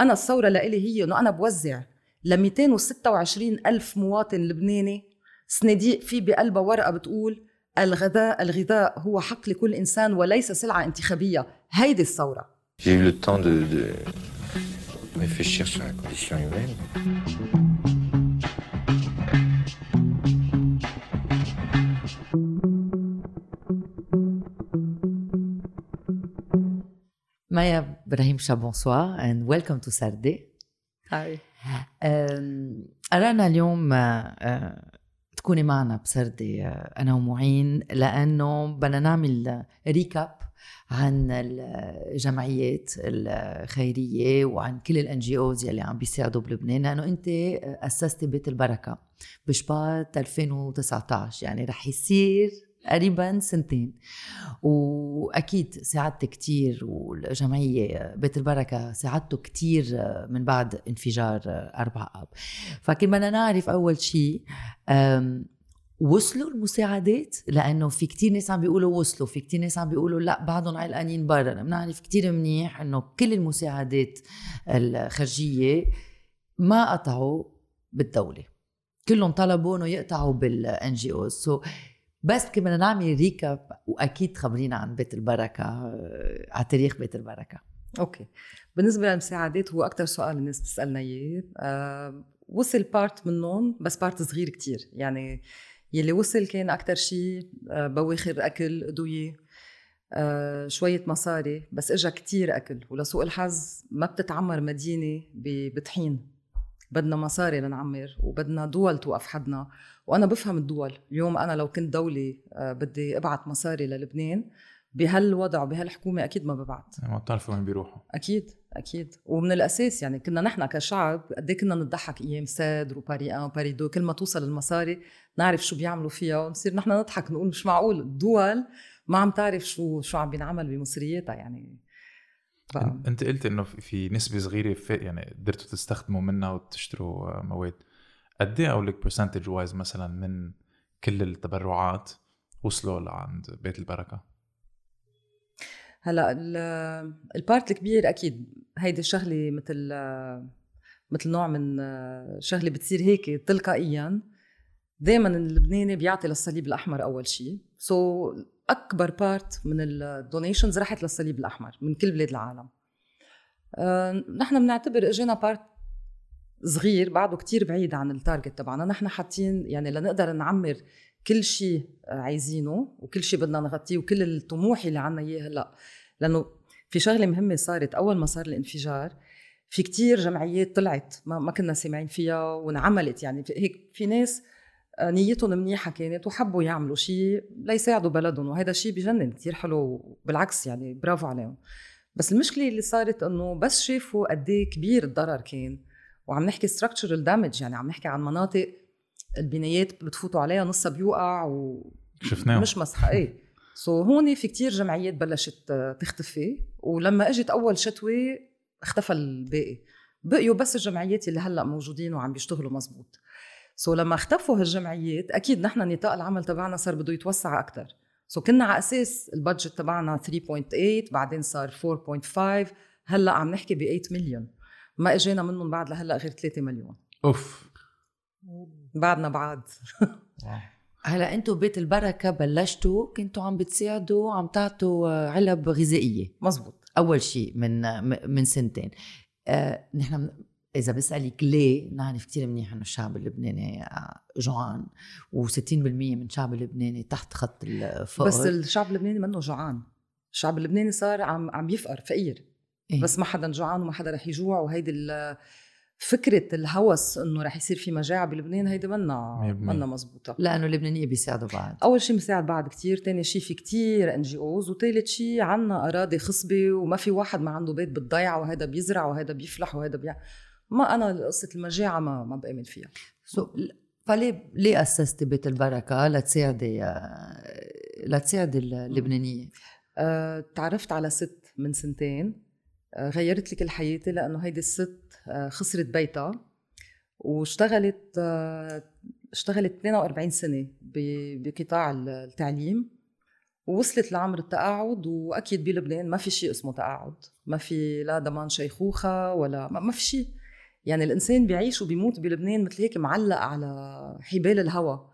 أنا الثورة لإلي هي إنه أنا بوزع ل 226 ألف مواطن لبناني. صناديق في بقلبها ورقة بتقول الغذاء الغذاء هو حق لكل إنسان وليس سلعة انتخابية. هيدي الثورة. J'ai eu le temps de, de réfléchir sur la condition humaine. Maya Brahim Shah, bonsoir and welcome to Saturday. هاي قررنا اليوم آه، تكوني معنا بـ Saturday آه، أنا ومعين لأنه بدنا نعمل recap عن الجمعيات الخيرية وعن كل ال NGOs يلي عم بيساعدوا بلبنان لأنه أنت اسستي بيت البركة بشباط 2019 يعني رح يصير قريبا سنتين. وأكيد ساعدت كتير والجمعية بيت البركة ساعدته كتير من بعد انفجار أربعة آب. فكنا بدنا نعرف أول شيء وصلوا المساعدات لأنه في كتير ناس عم بيقولوا وصلوا في كتير ناس عم بيقولوا لا بعدهم علقانين برا. بنعرف كتير منيح إنه كل المساعدات الخارجية ما قطعوا بالدولة. كلهم طلبوا إنه يقطعوا بال NGOs so بس كنا نعمل recap وأكيد خبرينا عن بيت البركة آه، على تاريخ بيت البركة. Okay. بالنسبة للمساعدات هو أكثر سؤال الناس بتسألنا إياه. أه وصل part منهم بس part صغير كتير. يعني يلي وصل كان أكتر شيء آه، بواخر أكل أدوية آه، شوية مصاري بس إجا كتير أكل. ولسوء الحظ ما بتتعمر مدينة بطحين. بدنا مصاري لنعمر وبدنا دول توقف حدنا. وأنا بفهم الدول. اليوم أنا لو كنت دولة آه، بدي أبعت مصاري للبنان بهالوضع وبهالحكومة أكيد ما ببعت. ما بتعرفوا وين بيروحوا. أكيد أكيد. ومن الأساس يعني كنا نحن كشعب قد إيه كنا نضحك أيام سادر وباري 1 وباري 2 كل ما توصل المصاري نعرف شو بيعملوا فيها ونصير نحن نضحك نقول مش معقول. الدول ما عم تعرف شو شو عم بينعمل بمصرياتها يعني. ف... انت قلت إنه في نسبة صغيرة في يعني قدرتوا تستخدموا منها وتشتروا مواد. قد إيه لك percentage wise مثلا من كل التبرعات وصلوا لعند بيت البركة؟ هلأ ال part الكبير أكيد هيدي الشغلة مثل مثل نوع من شغلة بتصير هيك تلقائيا. دائما اللبناني بيعطي للصليب الأحمر أول شيء so so, أكبر part من ال donations رحت للصليب الأحمر من كل بلاد العالم. أه نحن بنعتبر إجينا part صغير بعده كتير بعيد عن ال target تبعنا. نحن حاطين يعني لنقدر نعمر كل شيء عايزينه وكل شيء بدنا نغطيه وكل الطموح اللي عنا إياه هلأ. لأنه في شغلة مهمة صارت. أول ما صار الانفجار في كتير جمعيات طلعت ما, ما كنا سامعين فيها وانعملت يعني هيك في ناس نيتهم منيحه كانت وحبوا يعملوا شيء ليساعدوا بلدهم وهذا الشيء بجنن كثير حلو بالعكس يعني برافو عليهم. بس المشكلة اللي صارت إنه بس شافوا قد إيه كبير الضرر كان وعم نحكي structural damage يعني عم نحكي عن مناطق البنايات بتفوتوا عليها نصها بيوقع و شفناه مش مسحه إيه. سو so هون في كتير جمعيات بلشت تختفي ولما اجت أول شتوة اختفى الباقي. بقيوا بس الجمعيات اللي هلأ موجودين وعم بيشتغلوا مزبوط. so لما اختفوا هالجمعيات أكيد نحن نطاق العمل تبعنا صار بده يتوسع أكثر so كنا على أساس ال budget تبعنا 3.8 بعدين صار 4.5 هلأ عم نحكي ب 8 مليون ما إجينا منهم بعد لهلأ غير 3 مليون. أوف. بعدنا بعد. هلأ أنتم بيت البركة بلشتوا كنتوا عم بتساعدوا عم تعطوا علب غذائية. مزبوط. أول شيء من من سنتين. آه نحن إذا بسألك ليه نعرف كثير منيح إنه الشعب اللبناني جوعان و60% من الشعب اللبناني تحت خط الفقر. بس الشعب اللبناني منه جوعان. الشعب اللبناني صار عم عم يفقر فقير. إيه؟ بس ما حدا جوعان وما حدا رح يجوع وهيدي فكرة الهوس إنه رح يصير في مجاعة بلبنان هيدي منا منا مزبوطة. لأنه اللبنانية بيساعدوا بعض. أول شيء بيساعد بعض كتير ثاني شيء في كتير ان جي اوز وثالث شيء عنا أراضي خصبة وما في واحد ما عنده بيت بالضيعة وهذا بيزرع وهذا بيفلح وهذا بيع ما أنا قصة المجاعة ما ما بآمن فيها. so فليه ليه اسستي بيت البركة لتساعدي لتساعدي اللبنانيه؟ أه تعرفت على ست من سنتين. أه غيرت لي كل حياتي لأنه هيدي الست آه، خسرت بيتها واشتغلت آه، اشتغلت 42 سنة بقطاع التعليم. ووصلت لعمر التقاعد وأكيد بلبنان ما في شيء اسمه تقاعد. ما في لا ضمان شيخوخة ولا ما في شيء. يعني الإنسان بيعيش وبيموت بلبنان مثل هيك معلق على حبال الهوى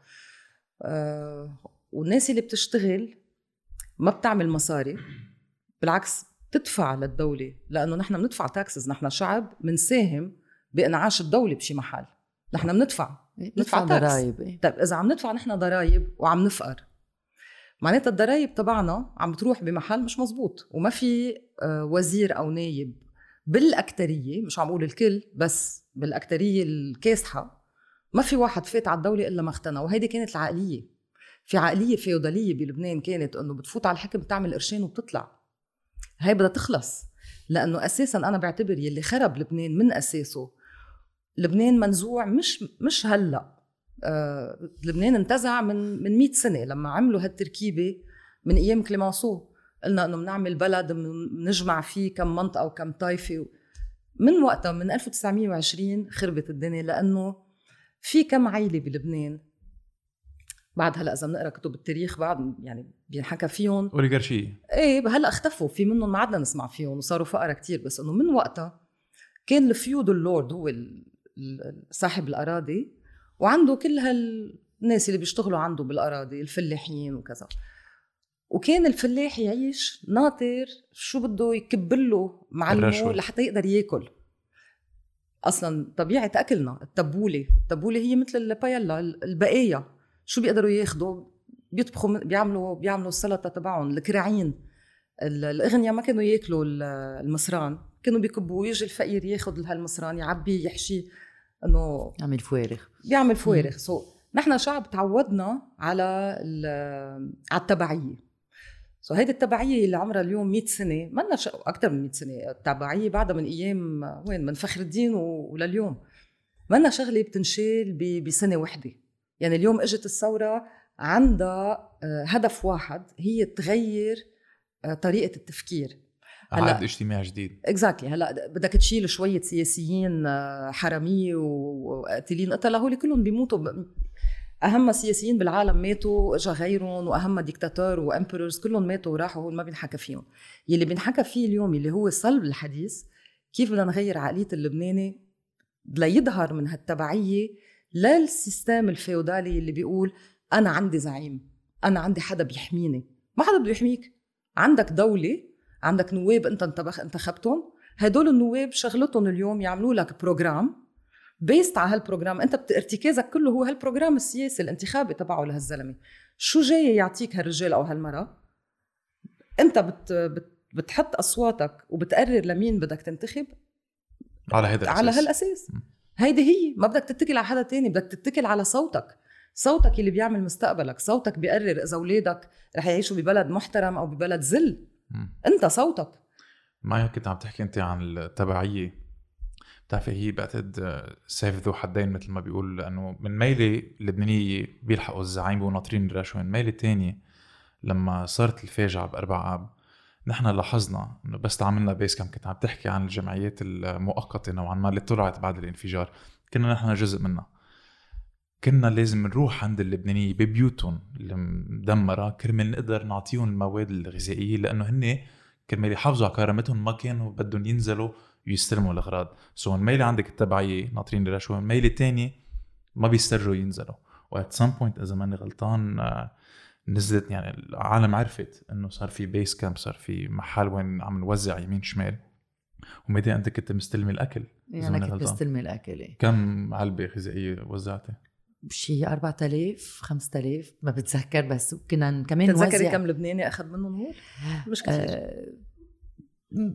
أه والناس اللي بتشتغل ما بتعمل مصاري بالعكس بتدفع للدولة لأنه نحن بندفع تاكسز نحن شعب بنساهم بإنعاش الدولة بشي محل. نحن بندفع إيه، ندفع ضرائب إيه؟ طيب إذا عم ندفع نحن ضرائب وعم نفقر معناتها الضرائب تبعنا عم بتروح بمحل مش مزبوط وما في آه، وزير أو نايب بالأكترية مش عم بقول الكل بس بالأكترية الكاسحة ما في واحد فات على الدولة إلا ما اختنى وهيدي كانت العقلية في عقلية فيودالية بلبنان كانت إنه بتفوت على الحكم بتعمل قرشين وبتطلع. هاي بدها تخلص لأنه أساسا أنا بعتبر يلي خرب لبنان من أساسه لبنان منزوع مش مش هلأ. آه لبنان انتزع من من 100 سنة لما عملوا هالتركيبة من أيام كليمانسو. قلنا إنه بنعمل بلد بنجمع فيه كم منطقه وكم طائفه من وقتها من 1920 خربت الدنيا لأنه في كم عائله بلبنان. بعد هلأ إذا بنقرأ كتب التاريخ بعد يعني بينحكى فيهم. أوليغارشية. إيه هلأ اختفوا. في منهم ما عدنا نسمع فيهم وصاروا فقراء كتير. بس إنه من وقتها كان ال feudal lord هو صاحب الأراضي وعنده كل هالناس اللي بيشتغلوا عنده بالأراضي الفلاحين وكذا. وكان الفلاح يعيش ناطر شو بده يكبله معلمه لحتى يقدر ياكل. أصلا طبيعة أكلنا التبولة. التبولة هي مثل البايلا البقايا. شو بيقدروا ياخذوا بيطبخوا بيعملوا بيعملوا السلطة تبعهم الكراعين. الأغنياء ما كانوا ياكلوا المصران كانوا بيكبوا ويجي الفقير ياخذ هالمصران يعبيه يحشيه إنه يعمل فوارغ. بيعمل فوارغ. so نحن شعب تعودنا على على التبعية. so هيدي التبعية اللي عمرها اليوم 100 سنة ما لنا أكثر من 100 سنة. التبعية بعدها من أيام وين؟ من فخر الدين ولليوم. ما لنا شغلة بتنشال بسنة وحدة. يعني اليوم إجت الثورة عندها آه، هدف واحد هي تغير آه، طريقة التفكير. عقد اجتماعي جديد. exactly هلا بدك تشيل شوية سياسيين آه، حرامية وقاتلين قتله هول كلهم بيموتوا أهم سياسيين بالعالم ماتوا اجى غيرهم وأهم ديكتاتور و emperors كلهم ماتوا وراحوا هول ما بينحكى فيهم. يلي بينحكى فيه اليوم اللي هو صلب الحديث كيف بدنا نغير عقلية اللبناني ليظهر من هالتبعية لل system الفيودالي اللي بيقول أنا عندي زعيم أنا عندي حدا بيحميني. ما حدا بده يحميك. عندك دولة عندك نواب أنت انتخبتهم. هدول النواب شغلتهم اليوم يعملوا لك program based على هال program أنت ارتكازك كله هو هال program السياسي الانتخابي تبعه لهالزلمه شو جاي يعطيك هالرجال أو هالمرأة؟ أنت بت, بت بتحط أصواتك وبتقرر لمين بدك تنتخب؟ على هذا الأساس. على هالاساس هيدي هي ما بدك تتكل على حدا تاني بدك تتكل على صوتك. صوتك اللي بيعمل مستقبلك صوتك بيقرر إذا أولادك رح يعيشوا ببلد محترم أو ببلد ذل. أنت صوتك. ما كنت عم تحكي أنت عن التبعية؟ بتعرفي هي بعتقد سيف ذو حدين مثل ما بيقول لأنه من ميله اللبنانيه بيلحقوا الزعيم وناطرين الرشوه من ميله تانية لما صارت الفاجعة بأربع آب نحن لاحظنا إنه بس عملنا base camp كنت عم تحكي عن الجمعيات المؤقتة نوعا ما اللي طلعت بعد الانفجار. كنا نحن جزء منها. كنا لازم نروح عند اللبنانيه ببيوتهم المدمرة كرمال نقدر نعطيهم المواد الغذائية لأنه هن كرمال يحافظوا على كرامتهم ما كانوا بدهم ينزلوا ويستلموا الأغراض so so, ميلة عندك التبعيه ناطرين الرشوه ميلة تانية ما بيسترجوا ينزلوا و at some point إذا ماني غلطان آه، نزلت يعني العالم عرفت إنه صار في بيس كامب صار في محل وين عم نوزع يمين شمال وميدي أنت كنت مستلمي الأكل يعني كنت مستلمي الأكل إيه. كم علبة غذائية وزعتي؟ شي 4000 5000 ما بتذكر بس كنا كمان تتذكري كم لبناني أخذ منهم هو؟ مش كثير آه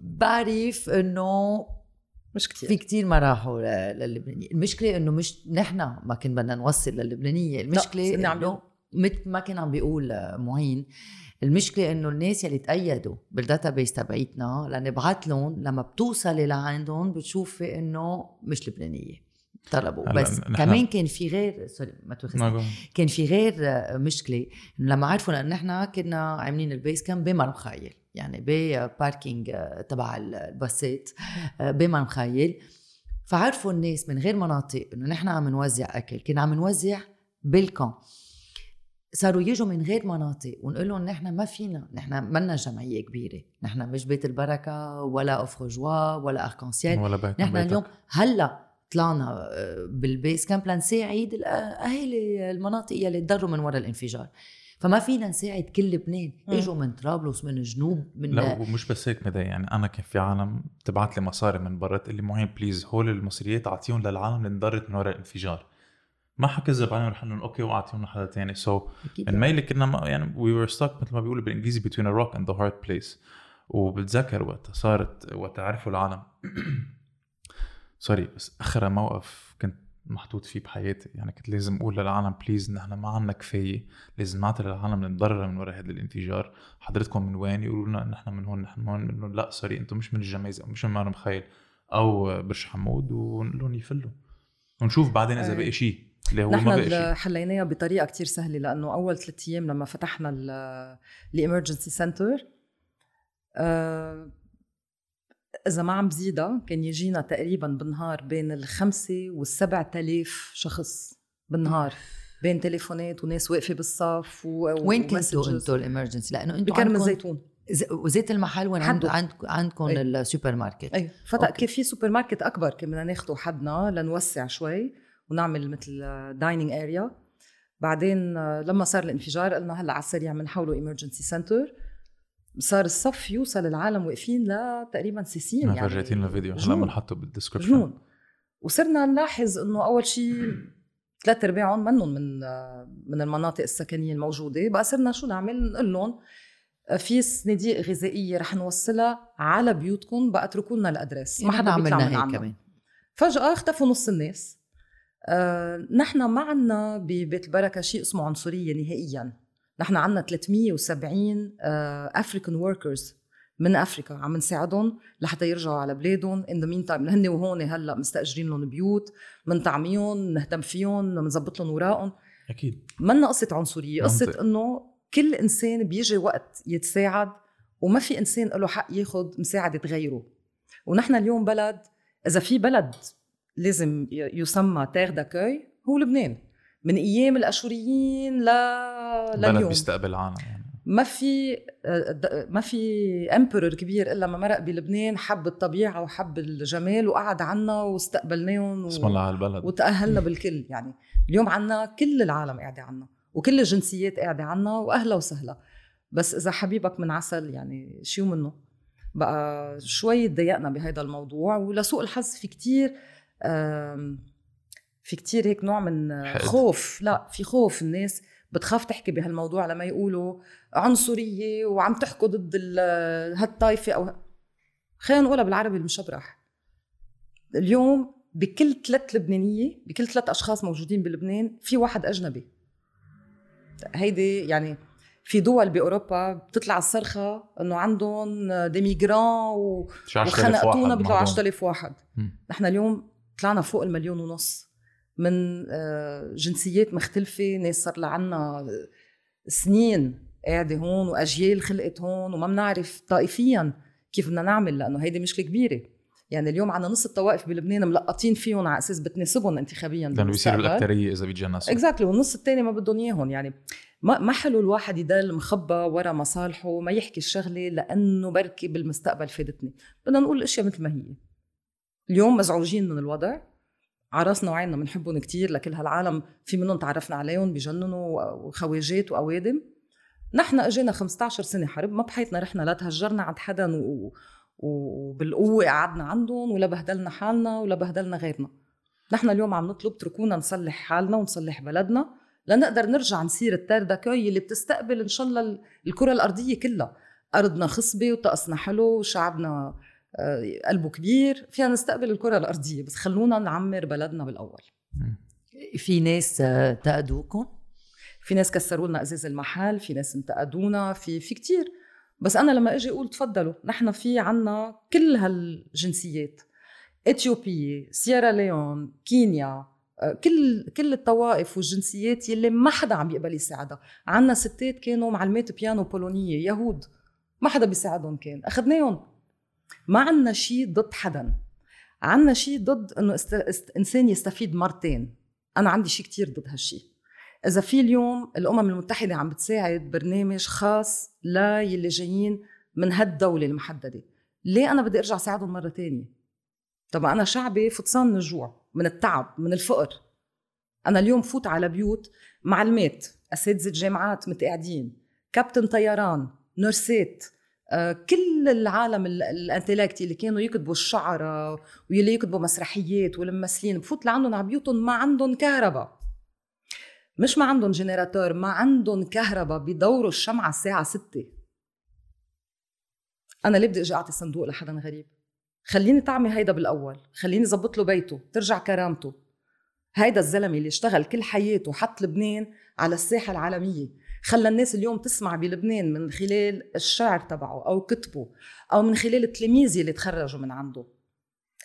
بعرف انه مش كثير في كثير ما راحوا للبنانية. المشكلة إنه مش نحن ما كنا بدنا نوصل للبنانية. المشكلة إنه مثل ما كان عم بيقول معين. المشكلة إنه الناس يلي تأيدوا بال database تبعيتنا لنبعث لهم لما بتوصلي لعندهم بتشوفي إنه مش لبنانية. طلبوا. بس كمان كان في غير sorry ما تاخذني كان في غير مشكلة. لما عرفوا لأنه نحن كنا عاملين ال base camp بمار مخايل يعني ب parking تبع الباصات بمار مخايل فعرفوا الناس من غير مناطق إنه نحن عم نوزع أكل. كنا عم نوزع بال camp صاروا يجوا من غير مناطق ونقول لهم نحن ما فينا نحن منا جمعية كبيرة. نحن مش بيت البركة ولا Offre Joie ولا بيت نحن بيتك. اليوم هلأ طلعنا آه، بال base camp لنساعد الاهالي المناطق يلي تضرروا من وراء الانفجار. فما فينا نساعد كل لبنان. إجوا من طرابلس من الجنوب من لا ومش بس هيك مدى يعني أنا كان في عالم تبعت لي مصاري من برا تقول لي معين please هول المصريات أعطيهم للعالم اللي انضرت من وراء الانفجار. ما حكذب عليهم رح لهم okay وأعطيهم لحدا تاني. so. الميلة كنا ما يعني we were stuck مثل ما بيقولوا بالإنجليزي between a rock and the hard place. وبتذكر وقتها صارت وقت عرفوا العالم. sorry بس آخر موقف كنت محطوط فيه بحياتي يعني كنت لازم أقول للعالم please نحن ما عنا كفاية لازم نعطي للعالم انضرر من وراء هذا الانفجار. حضرتكم من وين يقولوا لنا نحن من هون نحن من هون لا sorry أنتم مش من الجميزه أو مش من مار مخايل أو برج حمود ونقول يفلوا. ونشوف بعدين إذا أي. بقي شيء اللي هو ما نحن بقي ال- شيء. حليناها بطريقة كتير سهلة لأنه أول ثلاث أيام لما فتحنا الامرجنسي سنتر إذا ما عم بزيدها كان يجينا تقريبا بالنهار بين الخمسة والسبع تلاف شخص بالنهار بين تليفونات وناس واقفة بالصف و... وين كنتوا. أنتوا الإمرجنسي لأنه أنتوا بكرم الزيتون وزيت المحل وين. عند عند عندكم أي. السوبر ماركت اي فتح. كان في سوبر ماركت أكبر كان بدنا ناخده حدنا لنوسع شوي ونعمل مثل dining area بعدين آه، لما صار الانفجار قلنا هلأ على السريع بنحوله emergency center صار الصف يوصل العالم واقفين لتقريبا ساسين يعني. فرجيتينا الفيديو هلا. بنحطه بال description. جنون وصرنا نلاحظ إنه أول شيء ثلاث أرباعهم منهم من من المناطق السكنية الموجودة. بقى صرنا شو نعمل؟ نقول لهم آه، في صناديق غذائية رح نوصلها على بيوتكم بقى اتركوا لنا ال address. ما حدا عملنا هيك. كمان. فجأة اختفوا نص الناس. آه، نحن ما عنا ببيت البركة شيء اسمه عنصرية نهائيا. نحن عنا 370 African workers من أفريكا عم نساعدهم لحتى يرجعوا على بلادهم. in the meantime هن وهون هلأ مستأجرين لهم بيوت بنطعميهم نهتم فيهم بنظبط لهم اوراقهم أكيد. منا قصة عنصرية قصة منطق. إنه كل إنسان بيجي وقت يتساعد وما في إنسان له حق ياخذ مساعدة غيره. ونحن اليوم بلد إذا في بلد لازم يسمى terre d'accueil هو لبنان. من أيام الأشوريين ل... بلد لليوم بيستقبل العالم يعني. ما في ما في emperor كبير إلا ما مرق بلبنان حب الطبيعة وحب الجمال وقعد عنا واستقبلناهم. اسم الله على البلد. وتأهلنا بالكل يعني. اليوم عنا كل العالم قاعدة عنا وكل الجنسيات قاعدة عنا وأهلا وسهلا. بس إذا حبيبك من عسل يعني شو منه؟ بقى شوي تضايقنا بهذا الموضوع ولسوء الحظ في كتير آم، في كتير هيك نوع من. خوف. لا في خوف. الناس بتخاف تحكي بهالموضوع لما يقولوا عنصرية وعم تحكوا ضد ال- هالطائفة أو خلينا نقولها بالعربي المشبرح. اليوم بكل ثلاث لبنانية بكل ثلاث أشخاص موجودين بلبنان في واحد أجنبي. هيدي يعني في دول بأوروبا بتطلع الصرخة إنه عندهم ديميغران و... شي 10000 واحد وخنقتونا بيطلعوا معظم. 10000 واحد. نحن اليوم طلعنا فوق المليون ونص. من آه، جنسيات مختلفة ناس صار لها عنا سنين قاعدة هون وأجيال خلقت هون وما بنعرف طائفيا كيف بدنا نعمل لأنه هيدي مشكلة كبيرة. يعني اليوم عنا نص الطوائف بلبنان ملقطين فيهم على أساس بتناسبهم انتخابيا لأنه بيصيروا. الاكثريه إذا بيتجنسوا اكزاكتلي والنص الثاني ما بدهم إياهم. يعني ما ما حلو الواحد يضل مخبى ورا مصالحه ما يحكي الشغلة لأنه بركي بالمستقبل فادتني. بدنا نقول الأشياء مثل ما هي. اليوم مزعوجين من الوضع. عرسنا وعينا بنحبهم كتير لكل هالعالم في منهم تعرفنا عليهم بجننوا وخواجات وأوادم نحن إجينا 15 سنة حرب ما بحياتنا رحنا لا تهجرنا عند حدا. وبالقوة قعدنا عندهم ولا بهدلنا حالنا ولا بهدلنا غيرنا نحن اليوم عم نطلب اتركونا نصلح حالنا ونصلح بلدنا لنقدر نرجع نصير التير داكوي اللي بتستقبل إن شاء الله ال- الكرة الأرضية كلها أرضنا خصبة وطقسنا حلو وشعبنا قلبه كبير. فينا نستقبل الكرة الأرضية بس خلونا نعمر بلدنا بالأول. في ناس آه، تأدوكم. في ناس كسروا لنا أزاز المحل في ناس انتقدونا في في كتير. بس أنا لما أجي أقول تفضلوا نحن في عنا كل هالجنسيات. إثيوبية سيرا ليون كينيا آه، كل كل الطوائف والجنسيات يلي ما حدا عم يقبل يساعدها. عنا ستات كانوا معلمات بيانو بولونية يهود. ما حدا بيساعدهم كان. أخذناهم. ما عنا شيء ضد حدا. عنا شيء ضد إنه است... است... إنسان يستفيد مرتين. أنا عندي شيء كتير ضد هالشيء إذا في اليوم الأمم المتحدة عم بتساعد برنامج خاص للي جايين من هالدولة المحددة. ليه أنا بدي أرجع ساعدهم مرة تانية؟ طب أنا شعبي فطسان من الجوع من التعب من الفقر. أنا اليوم فوت على بيوت معلمات أساتذة جامعات متقاعدين كابتن طيران نرسات. كل العالم الانتلكتي اللي كانوا يكتبوا الشعراء واللي يكتبوا مسرحيات والممثلين بفوت لعندهم على بيوتهم ما عندهم كهرباء. مش ما عندهم جنراتور ما عندهم كهرباء بدوروا الشمعة الساعة ستة. أنا ليه بدي أجي أعطي صندوق لحدا غريب؟ خليني طعمي هيدا بالأول خليني زبط له بيته ترجع كرامته. هيدا الزلمة اللي اشتغل كل حياته حط لبنان على الساحة العالمية. خلى الناس اليوم تسمع بلبنان من خلال الشعر تبعه أو كتبه أو من خلال التلاميذ اللي تخرجوا من عنده.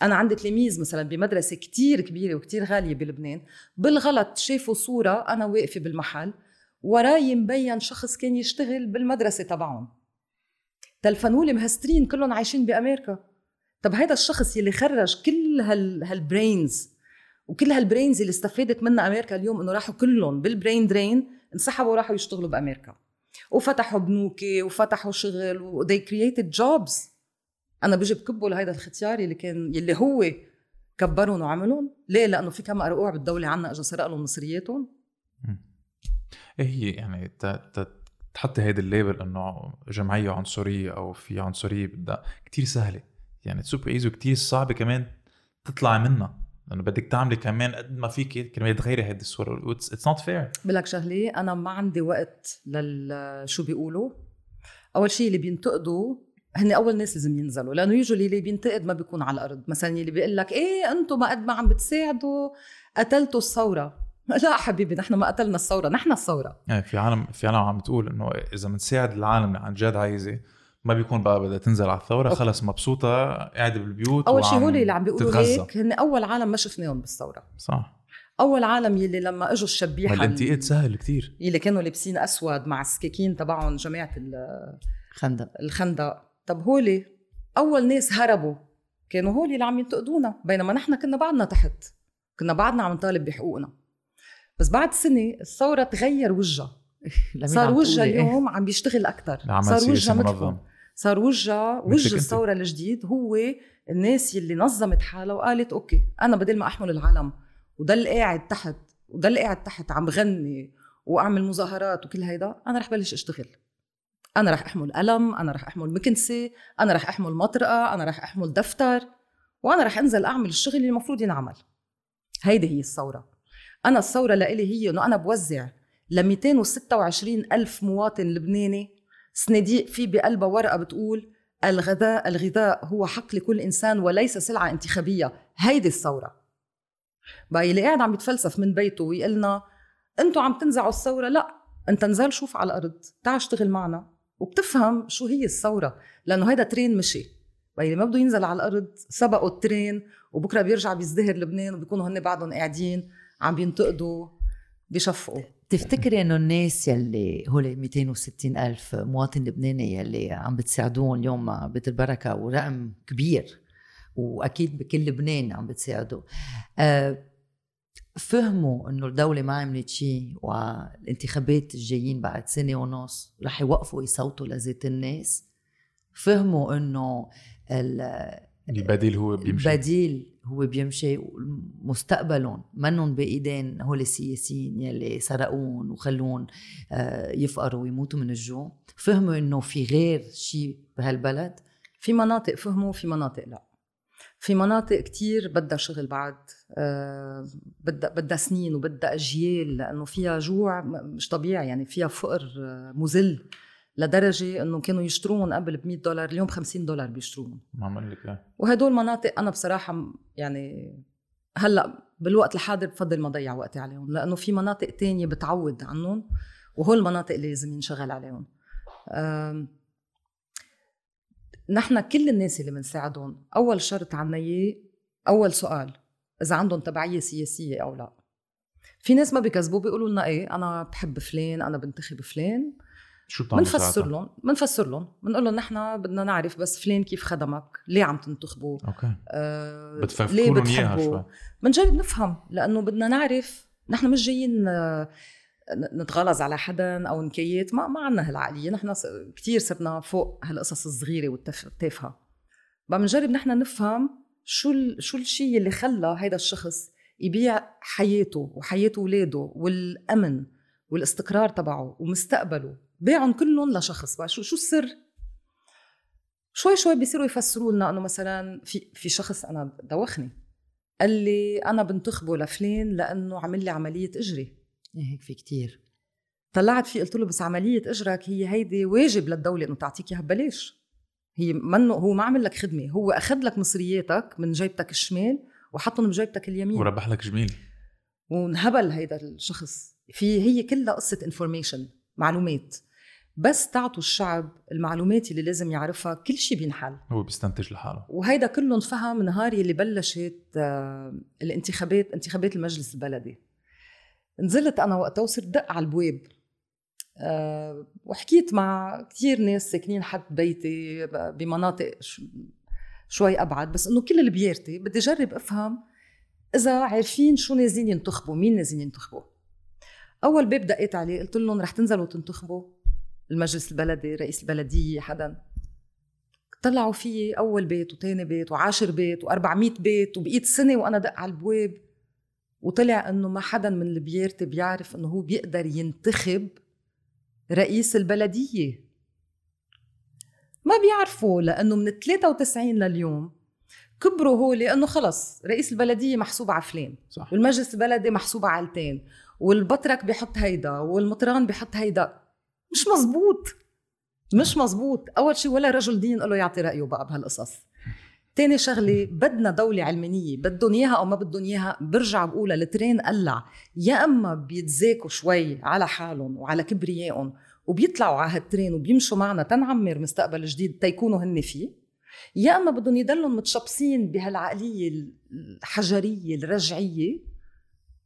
أنا عندي تلاميذ مثلا بمدرسة كتير كبيرة وكتير غالية بلبنان بالغلط شافوا صورة أنا واقفة بالمحل وراي مبين شخص كان يشتغل بالمدرسة تبعهم. تلفنوا لي مهسترين كلهم عايشين بأمريكا. طب هيدا الشخص يلي خرج كل هال هال brains وكل هال brains اللي استفادت منها أمريكا اليوم إنه راحوا كلهم بال brain drain انسحبوا وراحوا يشتغلوا بأمريكا. وفتحوا بنوكي وفتحوا شغل و they created jobs. أنا بجي بكبه لهيدا الختيار اللي كان يلي هو كبرهم وعملهم. ليه؟ لأنه في كم أرقوع بالدولة عنا اجى سرق لهم مصرياتهم. إيه هي يعني تحطي هيدا ال label إنه جمعية عنصرية أو في عنصرية بدها كثير سهلة. يعني super easy وكثير صعبة كمان تطلعي منها. لأنه بدك تعملي كمان قد ما فيك كرمال تغيري هيدي الصورة. It's not fair بقول شغله أنا ما عندي وقت لل شو بيقولوا. أول شيء اللي بينتقدوا هن أول ناس لازم ينزلوا لأنه يوجولي اللي بينتقد ما بيكون على الأرض. مثلا اللي بيقول لك إيه أنتم ما قد ما عم بتساعدوا قتلتوا الثورة. لا حبيبي نحن ما قتلنا الثورة نحن الثورة. يعني في عالم في عالم عم بتقول إنه إذا بنساعد العالم اللي عن جد عايزه ما بيكون بقى بدها تنزل على الثورة خلص مبسوطة قاعدة بالبيوت أول شيء هول اللي عم بيقولوا هيك هن أول عالم ما شفناهم بالثورة. صح. أول عالم يلي لما إجوا الشبيحة الانتقاد سهل كتير. يلي كانوا لابسين أسود مع السكاكين تبعهم جماعة الخندق الخندق. طب هولي أول ناس هربوا كانوا هولي اللي عم ينتقدونا بينما نحن كنا بعدنا تحت. كنا بعدنا عم نطالب بحقوقنا. بس بعد سنة الثورة تغير وجهها. صار وجهها؟ اليوم عم بيشتغل أكثر صار وجهها مثلهم صار وجهها وجه الثورة الجديد هو الناس اللي نظمت حالها وقالت أوكي أنا بدل ما أحمل العلم وضل قاعد تحت وضل قاعد تحت عم غني وأعمل مظاهرات وكل هيدا أنا رح بلش أشتغل. أنا رح أحمل قلم أنا رح أحمل مكنسة أنا رح أحمل مطرقة أنا رح أحمل دفتر وأنا رح أنزل أعمل الشغل اللي المفروض ينعمل. هيدي هي الثورة. أنا الثورة لإلي هي إنه أنا بوزع ل 226 ألف مواطن لبناني صناديق في بقلبها ورقة بتقول الغذاء الغذاء هو حق لكل إنسان وليس سلعة انتخابية. هيدي الثورة. بقى اللي قاعد عم يتفلسف من بيته ويقلنا أنتوا عم تنزعوا الثورة. لا أنت نزل شوف على الأرض تعال اشتغل معنا. وبتفهم شو هي الثورة لأنه هيدا ترين مشي. بقى اللي ما بده ينزل على الأرض سبقوا الترين وبكرة بيرجع بيزدهر لبنان وبيكونوا هن بعدهم قاعدين عم بينتقدوا بيشفقوا. تفتكري إنه الناس يلي هول 260 ألف مواطن لبناني يلي عم بتساعدوهم اليوم بيت البركة ورقم كبير وأكيد بكل لبنان عم بتساعدوا. أه فهموا إنه الدولة ما عملت شيء والانتخابات الجايين بعد سنة ونص رح يوقفوا يصوتوا لذات الناس. فهموا إنه البديل هو بيمشي. البديل هو بيمشي مستقبلهم منهم بإيدين هول السياسيين يلي سرقون وخلون آه، يفقروا ويموتوا من الجوع. فهموا إنه في غير شيء بهالبلد. في مناطق فهموا في مناطق لا. في مناطق كتير بدها شغل بعد آه، بدها بدها سنين وبدها أجيال لأنه فيها جوع مش طبيعي يعني فيها فقر آه، مذل لدرجة إنه كانوا يشتروهم قبل ب 100 دولار اليوم ب 50 دولار بيشتروهم. ما لك. وهدول مناطق أنا بصراحة يعني هلأ بالوقت الحاضر بفضل ما اضيع وقتي عليهم لأنه في مناطق تانية بتعود عنهم وهول المناطق اللي لازم ينشغل عليهم. نحن كل الناس اللي بنساعدهم أول شرط عنا إياه أول سؤال إذا عندهم تبعية سياسية أو لا. في ناس ما بيكذبوا بيقولوا لنا إيه أنا بحب فلان أنا بنتخب فلان شو بنفسر لهم بنفسر لهم. بنقول لهم نحن بدنا نعرف بس فلان كيف خدمك ليه عم تنتخبه؟ أوكي. آه إياها شوي. بنجرب نفهم لأنه بدنا نعرف نحن مش جايين آه نتغلظ على حدا أو نكيت. ما ما عندنا هالعقلية. نحن كثير صرنا فوق هالقصص الصغيرة والتافهه بنجرب نحن نفهم شو ال... شو الشيء اللي خلى هيدا الشخص يبيع حياته وحياة اولاده والأمن والإستقرار تبعه ومستقبله. بيعهم كلهم لشخص. بقى شو شو السر؟ شوي شوي بيصيروا يفسروا لنا إنه مثلا في في شخص أنا دوخني. قال لي أنا بنتخبه لفلان لأنه عمل لي عملية إجري. إيه، هيك في كتير. طلعت فيه قلت له بس عملية إجرك هي هيدي واجب للدولة إنه تعطيك إياها ببلاش. هي منه هو ما عمل لك خدمة هو أخذ لك مصرياتك من جيبتك الشمال وحطهم بجيبتك اليمين. وربح لك جميل. وانهبل هيدا الشخص. في هي كلها قصة information معلومات. بس تعطوا الشعب المعلومات اللي لازم يعرفها كل شيء بينحل. هو بيستنتج لحاله. وهيدا كله انفهم نهار اللي بلشت آه، الانتخابات انتخابات المجلس البلدي. نزلت أنا وقتها وصرت دق على البواب. أه وحكيت مع كثير ناس ساكنين حد بيتي بمناطق شوي أبعد بس إنه كل ال liberty بدي اجرب أفهم إذا عارفين شو نازلين ينتخبوا مين نازلين ينتخبوا. أول باب دقيت عليه قلت لهم رح تنزلوا تنتخبوا. المجلس البلدي رئيس البلديه حدا. طلعوا فيي أول بيت وثاني بيت وعاشر بيت و400 بيت وبقيت سنة وأنا دق على البواب. وطلع إنه ما حدا من اللي بيرتي بيعرف إنه هو بيقدر ينتخب رئيس البلدية. ما بيعرفوا لأنه من 93 لليوم كبروا هو لأنه خلص رئيس البلدية محسوب على فلان صح. والمجلس البلدي محسوب على التين والبطرك بيحط هيدا والمطران بيحط هيدا. مش مزبوط مش مزبوط أول شيء ولا رجل دين له يعطي رأيه بقى بهالقصص. تاني شغلة بدنا دولة علمانية بدهم إياها أو ما بدهم إياها برجع بقولها الترين قلع. يا أما بيتزاكوا شوي على حالهم وعلى كبريائهم وبيطلعوا على هالترين وبيمشوا معنا تنعمر مستقبل جديد تيكونوا هن فيه يا أما بدهم يضلوا متشبصين بهالعقلية الحجرية الرجعية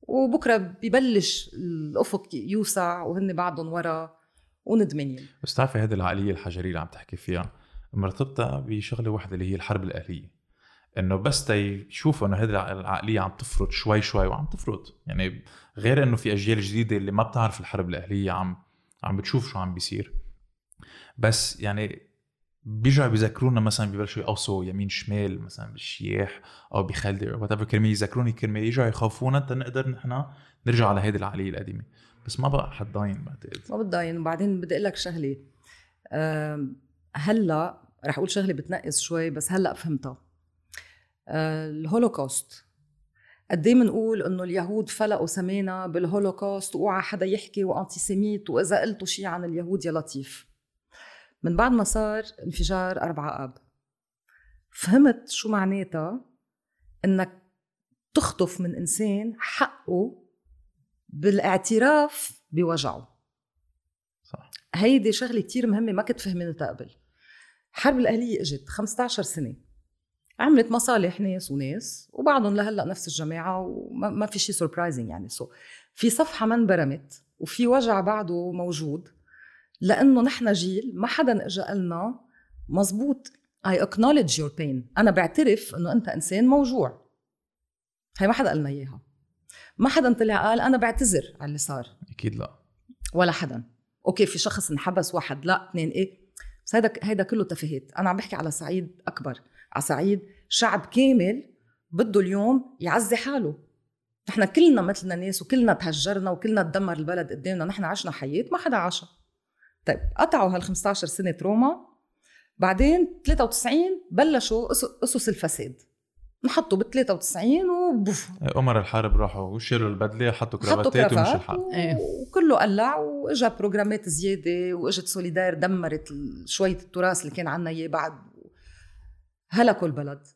وبكرة ببلش الأفق يوسع وهن بعدهم ورا. وندمانين. بس تعرفي هذه العقلية الحجرية اللي عم تحكي فيها مرتبطة بشغلة واحدة اللي هي الحرب الاهليه إنه بس تيشوفوا إنه هذه العقلية عم تفرط شوي شوي وعم تفرط. يعني غير إنه في أجيال جديدة اللي ما بتعرف الحرب الاهليه عم عم بتشوف شو عم بيصير. بس يعني بيرجعوا بيذكرونا مثلا ببلشوا يقوصوا يمين شمال مثلا بالشياح أو بخلدي أو whatever كلمة يذكروني كلمة يرجعوا يخوفونا نقدر نحن نرجع على هيدي العقلية القديمة. بس ما بقى حد ضاين بعتقد ما بتضاين. وبعدين بدي أقول لك شغلة. هلأ رح أقول شغلة بتنقص شوي بس هلأ فهمتها. أه، الهولوكوست قد إيه بنقول إنه اليهود فلقوا سمينا بالهولوكوست وأوعى حدا يحكي و anti-Semite وإذا قلتوا شيء عن اليهود يا لطيف. من بعد ما صار انفجار أربعة آب فهمت شو معناتها؟ إنك تخطف من إنسان حقه بالاعتراف بوجعه. صح. هيدي شغلة كتير مهمة ما كنت فهمتها قبل الحرب الأهلية إجت 15 سنة. عملت مصالح ناس وناس وبعضهم لهلأ نفس الجماعة وما في شيء surprising يعني. so في صفحة ما انبرمت وفي وجع بعده موجود لأنه نحن جيل ما حدا اجى قالنا مزبوط I acknowledge your pain. أنا بعترف إنه أنت إنسان موجوع. هي ما حدا قالنا إياها. ما حدا طلع قال أنا بعتذر على اللي صار. أكيد لا. ولا حدا. أوكي في شخص انحبس واحد لا اثنين إيه؟ بس هيدا هيدا كله تفاهات. أنا عم بحكي على صعيد أكبر. على صعيد شعب كامل بده اليوم يعزي حاله. نحن كلنا مثلنا ناس وكلنا تهجرنا وكلنا تدمر البلد قدامنا. نحن عشنا حياة ما حدا عاشها. طيب قطعوا هال 15 سنة روما. بعدين 93 بلشوا اسس الفساد. نحطوا ب 93 وبوف عمر الحرب راحوا وشيلوا البدلة حطوا كرافاتات ومشي الحال. إيه. وكله قلع وإجا بروجرامات زيادة وإجت سوليدار دمرت شوية التراث اللي كان عنا إياه بعد. هلكوا البلد.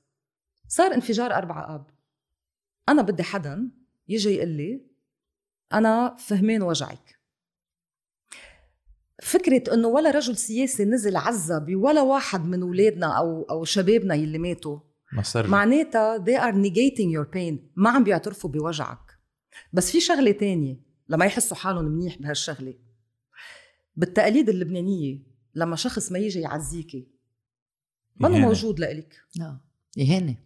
صار انفجار أربعة آب. أنا بدي حدا يجي يقول لي أنا فهمان وجعك. فكرة إنه ولا رجل سياسي نزل عزة بولا واحد من أولادنا أو أو شبابنا يلي ماتوا. معناتها they are negating your pain. ما عم بيعترفوا بوجعك. بس في شغلة تانية لما يحسوا حالهم منيح بهالشغلة. بالتقاليد اللبنانية لما شخص ما يجي يعزيكي. ما موجود لإلك. لا إهانة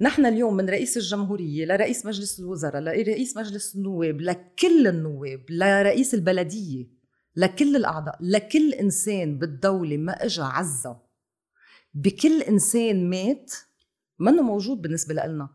نحن اليوم من رئيس الجمهورية لرئيس مجلس الوزراء لرئيس مجلس النواب لكل النواب لرئيس البلدية لكل الأعضاء لكل إنسان بالدولة ما إجا عزة. بكل إنسان مات منه موجود بالنسبة لنا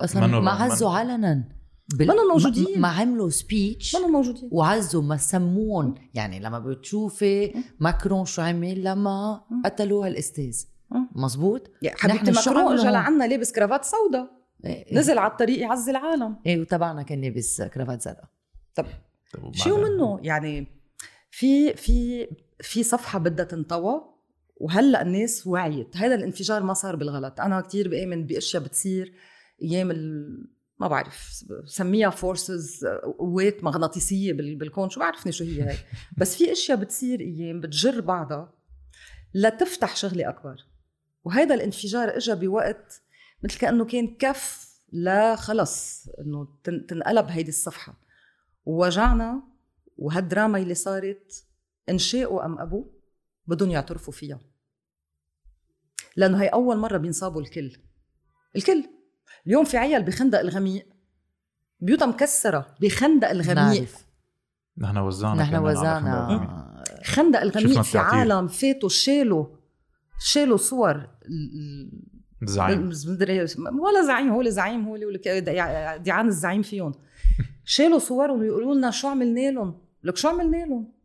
أصلا ما عزوا علنا. بال... منو موجودين. ما عملوا سبيتش منه موجودين. وعزوا ما سمون يعني لما بتشوفي ماكرون شو عمل لما. قتلوا هالأستاذ. مزبوط يعني حبيبتي ماكرون اجى؟ لعنا لابس كرافات سودا إيه، نزل على الطريق يعزي العالم. إيه وتبعنا كان لابس كرافات زرقاء طب شو؟ منه؟ يعني في في في صفحة بدها تنطوى. وهلأ الناس وعيت. هذا الانفجار ما صار بالغلط. أنا كتير بآمن بأشياء بتصير أيام ال... ما بعرف سميها forces قوات مغناطيسية بال- بالكون. شو بعرفني شو هي هاي. بس في أشياء بتصير أيام بتجر بعضها لتفتح شغلة أكبر. وهذا الانفجار اجى بوقت مثل كأنه كان كف لا خلص إنه تن- تنقلب هيدي الصفحة. ووجعنا وهالدراما اللي صارت ان شاءوا أم ابوا بدهم يعترفوا فيها. لأنه هي أول مرة بينصابوا الكل. الكل. اليوم في عيال بخندق الغميق. بيوتها مكسرة. بخندق الغميق. نعرف. نحن وزعنا نحن وزعنا خندق. الغميق. في. عالم فاتوا شالوا شالوا صور. مدري ولا زعيم هو الزعيم هو ديعان الزعيم فيهم. شالوا صورهم ويقولوا لنا شو عملنا لهم؟ لك شو عملنا لهم؟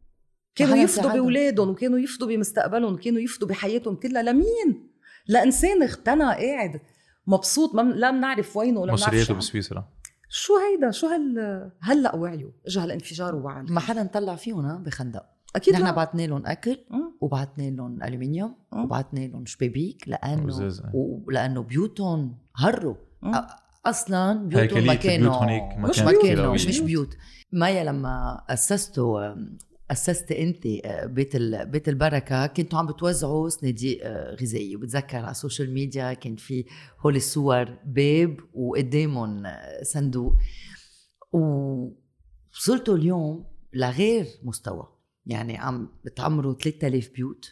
كانوا يفضوا ساعدهم. بأولادهم وكانوا يفضوا بمستقبلهم وكانوا يفضوا بحياتهم كلها لمين لانسان اغتنى قاعد مبسوط ما من- لا بنعرف وينه ولا بنعرف مصرياته شو, بسويسرا شو هيدا شو هال هلا وعيوا اجى هالانفجار ووعى ما حدا طلع فيهم ها بخندق أكيد نحن لا. بعتنا لهم أكل مم. وبعتنا لهم ألومنيوم مم. وبعتنا لهم شبابيك لأنه. ولأنه بيوتهم هروا أصلا بيوتهم ما كانوا ما مش كانوا قوية. مش بيوت مايا لما أسستوا أسست أنت بيت ال- بيت البركة. كنتوا عم بتوزعوا صناديق آه، غذائية. وبتذكر على السوشيال ميديا كان في هول الصور باب وقدامهم آه، صندوق. ووصلتوا اليوم لغير مستوى. يعني عم بتعمروا 3000 بيوت.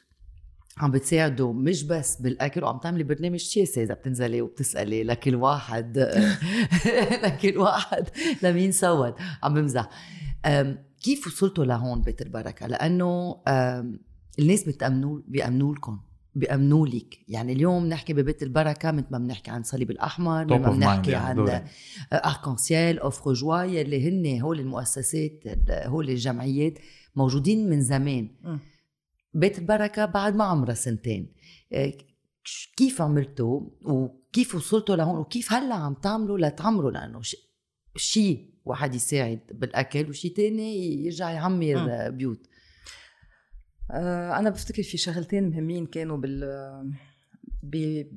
عم بتساعدوا مش بس بالأكل وعم تعملي برنامج سياسي إذا بتنزلي وبتسألي لكل واحد. لكل واحد لمين سود عم بمزح. كيف وصلتوا لهون بيت البركه لأنه الناس بتأمنوا بيأمنوا لكم بيأمنوا لك يعني اليوم نحكي ببيت البركة مثل ما بنحكي عن الصليب الأحمر مثل ما بنحكي يعني عن دول. arc-en-ciel، offre-joie يلي هن هول المؤسسات هول الجمعيات موجودين من زمان. بيت البركة بعد ما عمرها سنتين. ش- كيف عملتوا؟ وكيف وصلتوا لهون؟ وكيف هلأ عم تعملوا لتعمروا؟ لأنه شيء واحد يساعد بالأكل وشيء تاني يرجع يعمر. بيوت آه، أنا بفتكر في شغلتين مهمين كانوا بال.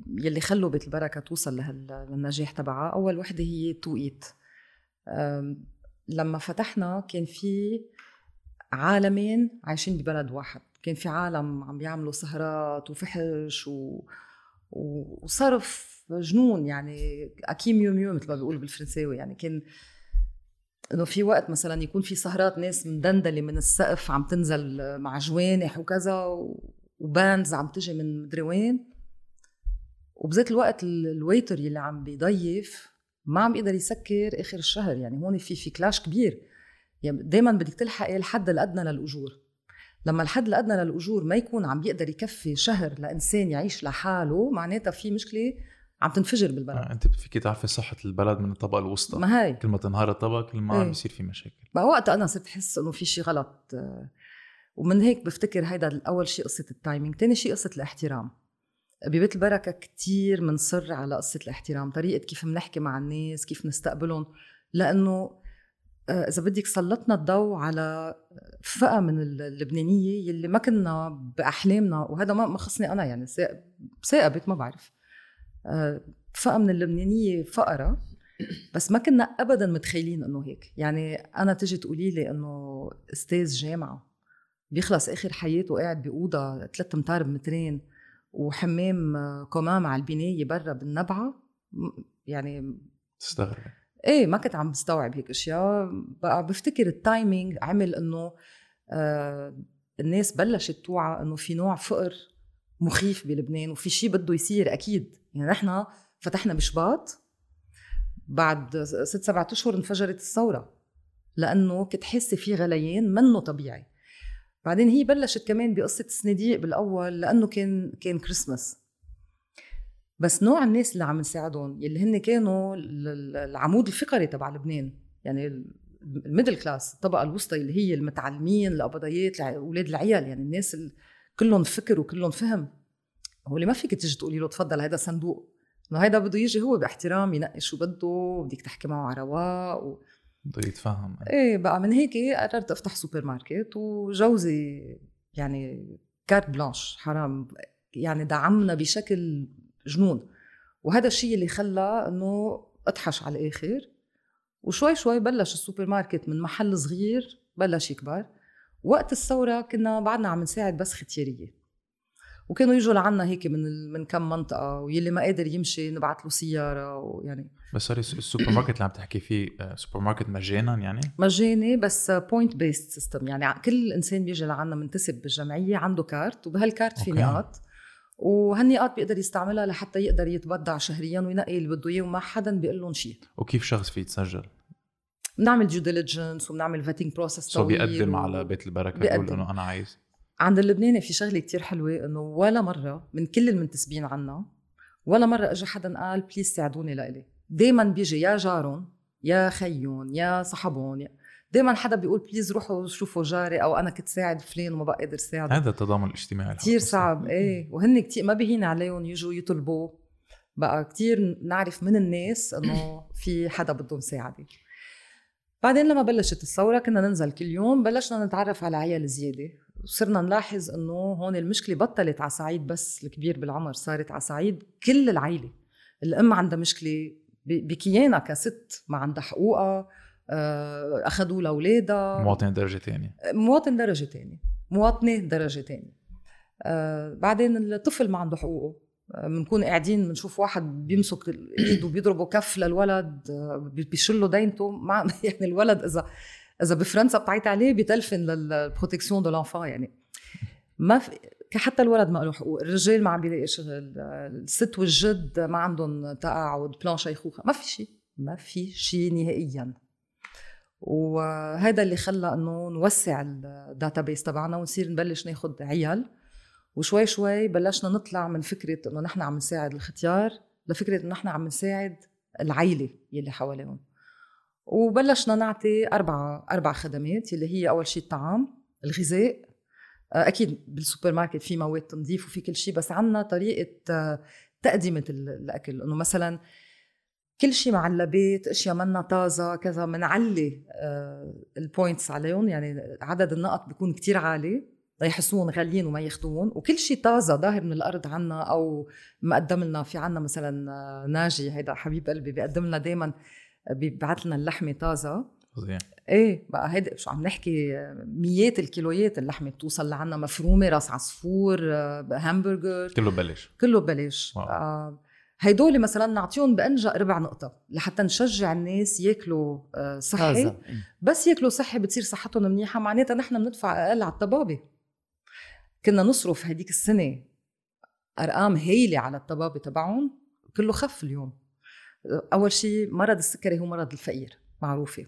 يلي خلوا بيت البركة توصل. للنجاح تبعها أول وحدة هي توقيت آم، لما فتحنا كان في عالمين عايشين ببلد واحد كان في عالم عم بيعملوا سهرات وفحش و... وصرف جنون يعني اكي ميو ميو مثل ما بيقولوا بالفرنساوي يعني كان إنه في وقت مثلا يكون في سهرات ناس مدندلة من السقف عم تنزل مع جوانح وكذا و bands عم تجي من مدري وين وبذات الوقت ال- ال waiter يلي عم بيضيف ما عم بيقدر يسكر آخر الشهر يعني هون في في clash كبير. يعني دائما بدك تلحقي الحد الأدنى للأجور. لما الحد الأدنى للأجور ما يكون عم بيقدر يكفي شهر لإنسان يعيش لحاله معناتها في مشكلة عم تنفجر بالبلد. آه، أنت فيك تعرفي صحة البلد من الطبقة الوسطى. ما هي. كل ما تنهار الطبقه كل ما عم إيه. بيصير في مشاكل. بقى وقتها أنا صرت أحس إنه في شيء غلط آه، ومن هيك بفتكر هيدا اول شيء قصة التايمينج تاني شيء قصة الاحترام. ببيت البركة كتير منصر على قصة الاحترام طريقة كيف بنحكي مع الناس كيف نستقبلهم لأنه آه، إذا بدك سلطنا الضوء على فئة من اللبنانية يلي ما كنا بأحلامنا وهذا ما خصني أنا يعني ثاقبت ما بعرف. فئه من اللبنانية فقرة بس ما كنا ابدا متخيلين إنه هيك. يعني أنا تجي تقولي لي إنه أستاذ جامعة بيخلص آخر حياته قاعد بأوضة ثلاث أمتار بمترين وحمام آه، كمام على البناية برا بالنبعة يعني تستغرب. إيه ما كنت عم بستوعب هيك أشياء. بقى بفتكر التايمينج عمل إنه آه الناس بلشت توعى إنه في نوع فقر مخيف بلبنان وفي شيء بده يصير أكيد. يعني نحن فتحنا بشباط بعد ست سبعة أشهر انفجرت الثورة لأنه كنت حاسه في غليان منه طبيعي. بعدين هي بلشت كمان بقصة الصناديق بالأول لأنه كان كان كريسماس بس نوع الناس اللي عم نساعدهم يلي هن كانوا العمود الفقري تبع لبنان يعني ال middle class الطبقة الوسطى اللي هي المتعلمين القبضيات أولاد العيال يعني الناس كلهم فكر وكلهم فهم. هو اللي ما فيك تيجي تقولي له تفضل هذا صندوق. إنه هيدا بده يجي هو باحترام ينقي شو بده بدك تحكي معه على رواق و... بده يتفهم إيه. بقى من هيك قررت أفتح سوبر ماركت وجوزي يعني carte blanche حرام يعني دعمنا بشكل جنون. وهذا الشيء اللي خلى إنه اطحش على الآخر. وشوي شوي بلش السوبر ماركت من محل صغير بلش يكبر. وقت الثورة كنا بعدنا عم نساعد بس ختيارية. وكانوا يجوا لعنا هيك من من كم منطقة واللي ما قادر يمشي نبعث له سيارة ويعني بس sorry السوبر ماركت اللي عم تحكي فيه آه، سوبر ماركت مجانا يعني؟ مجاني بس point-based system يعني كل إنسان بيجي لعنا منتسب بالجمعية عنده كارت وبهالكارت في نقاط. وهالنقاط بيقدر يستعملها لحتى يقدر يتبضع شهريا وينقي اللي بده إياه وما حدا بيقول لهم شيء. وكيف شخص في يتسجل؟ بنعمل due diligence وبنعمل vetting process so بيقدم و... على بيت البركة بيقول إنه أنا عايز. عند اللبناني في شغلة كتير حلوة إنه ولا مرة من كل المنتسبين عنا ولا مرة اجى حدا قال please ساعدوني لإلي. دائما بيجي يا جارهم يا خيون يا يا دائما حدا بيقول please روحوا شوفوا جاري أو أنا كنت ساعد فلان وما بقى قادر ساعد هذا التضامن الاجتماعي كثير صعب. إيه. وهن كثير ما بيهين عليهم يجوا يطلبوا. بقى كثير نعرف من الناس إنه في حدا بده مساعده بعدين لما بلشت الثورة كنا ننزل كل يوم بلشنا نتعرف على عيال زيادة. وصرنا نلاحظ إنه هون المشكلة بطلت على صعيد بس الكبير بالعمر صارت على صعيد كل العيلة. الأم عندها مشكلة بكيانها كست ما عندها حقوقها آه، اخذوا لأولادها. مواطنة درجة ثانية مواطن درجة ثانية مواطنة درجة ثانية آه بعدين الطفل ما عنده حقوقه. بنكون قاعدين بنشوف واحد بيمسك الايد وبيضربه كف للولد بيشله دينته. مع يعني الولد إذا إذا بفرنسا بتعيط عليه بتلفن لل protection de l'enfant يعني. ما في حتى الولد ما له حقوق الرجال ما عم بيلاقي شغل الست والجد ما عندهم تقاعد plan شيخوخه ما في شيء. ما في شيء نهائيا. وهذا اللي خلى إنه نوسع ال database تبعنا ونصير نبلش ناخذ عيال. وشوي شوي بلشنا نطلع من فكرة إنه نحن عم نساعد الختيار لفكرة إنه نحن عم نساعد العيلة يلي حواليهم. وبلشنا نعطي أربع أربع خدمات يلي هي أول شيء الطعام الغذاء. آه، أكيد بالسوبر ماركت في مواد تنظيف وفي كل شيء بس عندنا طريقة آه، تقدمه الأكل. إنه مثلا كل شيء معلبات أشياء منا طازة كذا بنعلي آه، البوينتس عليهم. يعني عدد النقط بيكون كتير عالي. ليحسوهم غاليين وما ياخذوهم وكل شيء طازة ظاهر من الأرض عنا أو مقدم لنا في عنا مثلا آه، ناجي. هيدا حبيب قلبي بيقدم لنا دائما آه، بيبعث لنا اللحمة طازة. فظيع. إيه بقى هيدا شو عم نحكي آه، ميات الكيلويات اللحمة بتوصل لعنا مفرومة راس عصفور همبرجر. كله ببلاش كله ببلاش آه هيدول مثلا نعطيهم بأنجا ربع نقطة لحتى نشجع الناس ياكلوا صحي. إيه. بس ياكلوا صحي بتصير صحتهم منيحة معناتها نحن بندفع أقل على الطبابة. كنا نصرف هديك السنة أرقام هايلة على الطبابة تبعهم كله خف اليوم. أول شيء مرض السكري هو مرض الفقير معروفة.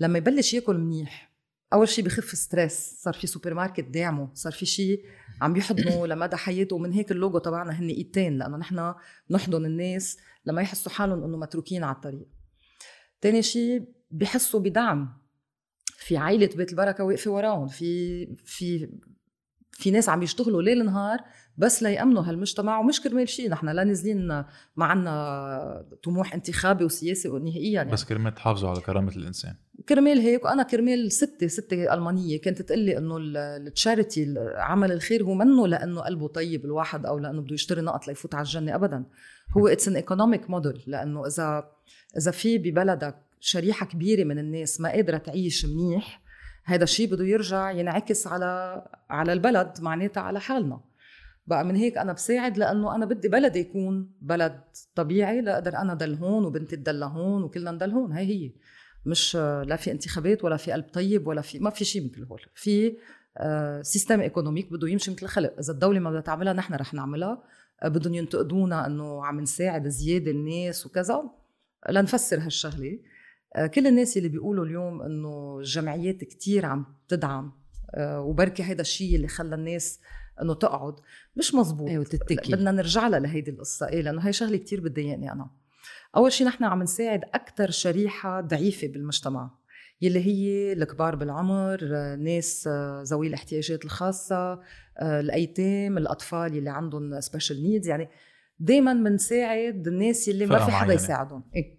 لما يبلش ياكل منيح أول شيء بخف stress صار في سوبر ماركت داعمه صار في شيء عم يحضنه لمدى حياته ومن هيك اللوجو تبعنا هن إيدتين لأنه نحن نحضن الناس لما يحسوا حالهم إنه متروكين على الطريق. تاني شيء بحسوا بدعم. في عائلة بيت البركة واقفة وراهم في في في ناس عم يشتغلوا ليل نهار بس ليأمنوا هالمجتمع ومش كرمال شيء نحن لا نازلين ما عنا طموح انتخابي وسياسي نهائيا يعني. بس كرمال تحافظوا على كرامة الإنسان. كرمال هيك. وأنا كرمال ستي ستي ألمانية. كانت تقول لي إنه ال charity عمل الخير هو منه لأنه قلبه طيب الواحد أو لأنه بده يشتري نقط ليفوت على الجنة ابدا. هو it's an economic model لأنه إذا إذا في ببلدك شريحة كبيرة من الناس ما قادرة تعيش منيح هذا الشيء بده يرجع ينعكس على على البلد معناتها على حالنا. بقى من هيك أنا بساعد لأنه أنا بدي بلدي يكون بلد طبيعي لاقدر أنا ضل هون وبنتي تضل هون وكلنا نضل هون هي هي. مش لا في انتخابات ولا في قلب طيب ولا في ما في شيء مثل هول. في système économique بده يمشي مثل الخلق. إذا الدولة ما بدها تعملها نحن رح نعملها. بدهم ينتقدونا إنه عم نساعد زيادة الناس وكذا. لنفسر هالشغلة. كل الناس اللي بيقولوا اليوم إنه الجمعيات كتير عم تدعم وبركي هذا الشيء اللي خلى الناس إنه تقعد. مش مزبوط أيوه تتكي. بدنا نرجع لها لهيدي القصة. إيه لأنه هي شغلة كتير بتضايقني أنا. أول شيء نحن عم نساعد أكثر شريحة ضعيفة بالمجتمع يلي هي الكبار بالعمر ناس ذوي الاحتياجات الخاصة الأيتام الأطفال يلي عندهم special needs يعني دائما بنساعد الناس يلي ما في حدا يساعدهم. إيه.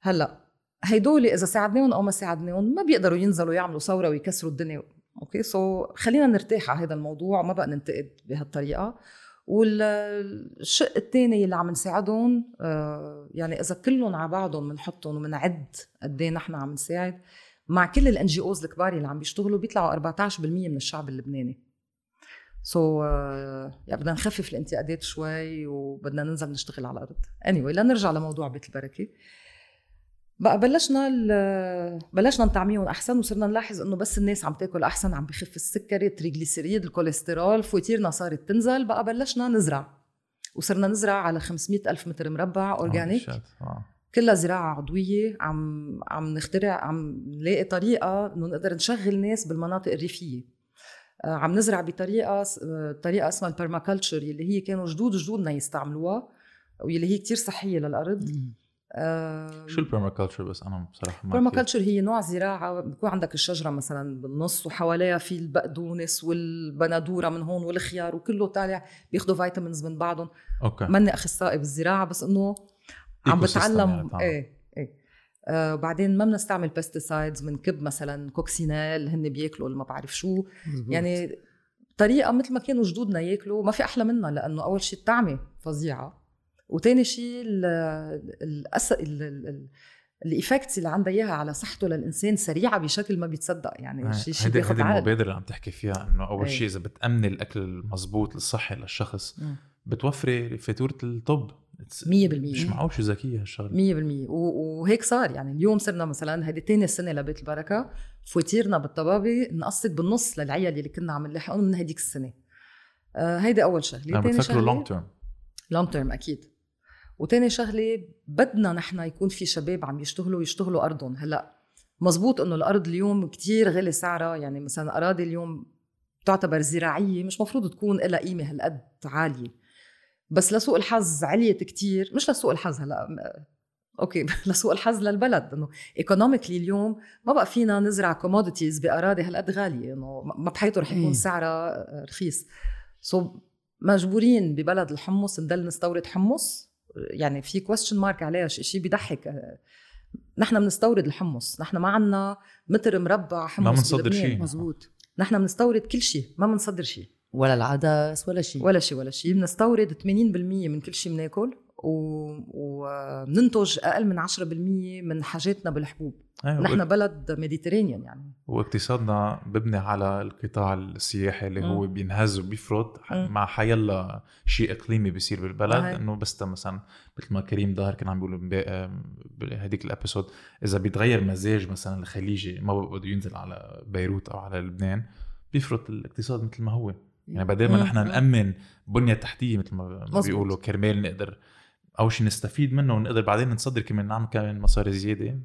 هلأ هيدول إذا ساعدناهم أو ما ساعدناهم ما بيقدروا ينزلوا يعملوا ثورة ويكسروا الدنيا. Okay؟ so خلينا نرتاح على هذا الموضوع ما بقى ننتقد بهالطريقة. والشق الثاني اللي عم نساعدهم آه، يعني إذا كلهم على بعضهم بنحطهم وبنعد قد إيه نحن عم نساعد مع كل ال NGOs الكبار اللي عم بيشتغلوا بيطلعوا 14% من الشعب اللبناني. so, uh, يعني بدنا نخفف الانتقادات شوي وبدنا ننزل نشتغل على الأرض. Anyway لنرجع لموضوع بيت البركة. بقى بلشنا بلشنا نطعميهم أحسن وصرنا نلاحظ إنه بس الناس عم تاكل أحسن عم بخف السكري التريغليسيريد الكوليسترول فواتيرنا صارت تنزل بقى بلشنا نزرع. وصرنا نزرع على 500 ألف متر مربع organic آه. كلها زراعة عضوية عم عم نخترع عم نلاقي طريقة إنه نقدر نشغل ناس بالمناطق الريفية. آه، عم نزرع بطريقة طريقة اسمها ال permaculture اللي هي كانوا جدود جدودنا يستعملوها واللي هي كتير صحية للأرض. شو ال permaculture بس؟ أنا بصراحة ما ال permaculture هي نوع زراعة بكون عندك الشجرة مثلا بالنص وحواليها في البقدونس والبندورة من هون والخيار وكله طالع بياخذوا vitamins من بعضهم. Okay. ماني أخصائي بالزراعة بس إنه عم بتعلم يعني إيه إيه. آه بعدين ما بنستعمل pesticides بنكب مثلا coccinelles هن بياكلوا ما بعرف شو. مزبوط. يعني طريقة مثل ما كانوا جدودنا ياكلوا ما في أحلى منها لأنه أول شيء الطعمة فظيعة. وتاني شيء. الايفكتس اللي عندها إياها على صحته للإنسان سريعة بشكل ما بيتصدق. يعني شيء شيء هذه المبادرة اللي عم تحكي فيها إنه أول شيء إذا بتأمني الأكل المضبوط الصحي للشخص بتوفري فاتورة الطب. 100% مش معقول شو ذكية هالشغلة. 100% وهيك صار. يعني اليوم صرنا مثلا هيدي ثاني سنة لبيت البركة فواتيرنا بالطبابة انقصت بالنص للعيال اللي كنا عم نلاحقهم من هديك السنة. آه هيدي أول شغلة. ثاني شغلة long term long term أكيد. وتاني شغلة بدنا نحن يكون في شباب عم يشتغلوا يشتغلوا أرضهم. هلأ مزبوط إنه الأرض اليوم كتير غالي سعرها يعني مثلا أراضي اليوم تعتبر زراعية مش مفروض تكون لها قيمة هالقد عالية. بس لسوء الحظ عليت كتير. مش لسوء الحظ هلأ Okay لسوء الحظ للبلد. إنه economically اليوم ما بقى فينا نزرع commodities بأراضي هالقد غالية. إنه ما بحيث رح يكون سعرها رخيص. so مجبورين ببلد الحمص نضل نستورد حمص. يعني في question mark عليها شيء بيضحك. نحن بنستورد الحمص. نحن ما عندنا متر مربع حمص ما بنصدر شيء مزبوط نحن بنستورد كل شيء ما بنصدر شيء ولا العدس ولا شيء ولا شيء ولا شيء بنستورد 80% من كل شيء بناكل وبننتج أقل من 10% من حاجاتنا بالحبوب. أيوة نحن بلد Mediterranean يعني. واقتصادنا ببني على القطاع السياحي اللي هو بينهز وبيفرط مع حيلا شيء إقليمي بيصير بالبلد إنه بس مثلا مثل ما كريم ظاهر كان عم بيقول بهديك ال episode إذا بيتغير مزاج مثلا الخليجي ما بده ينزل على بيروت أو على لبنان بيفرط الاقتصاد مثل ما هو. يعني بدل ما نحن نأمن بنية تحتية مثل ما بيقولوا كرمال نقدر أول شيء نستفيد منه ونقدر بعدين نصدر كمان نعمل كمان مصاري زيادة.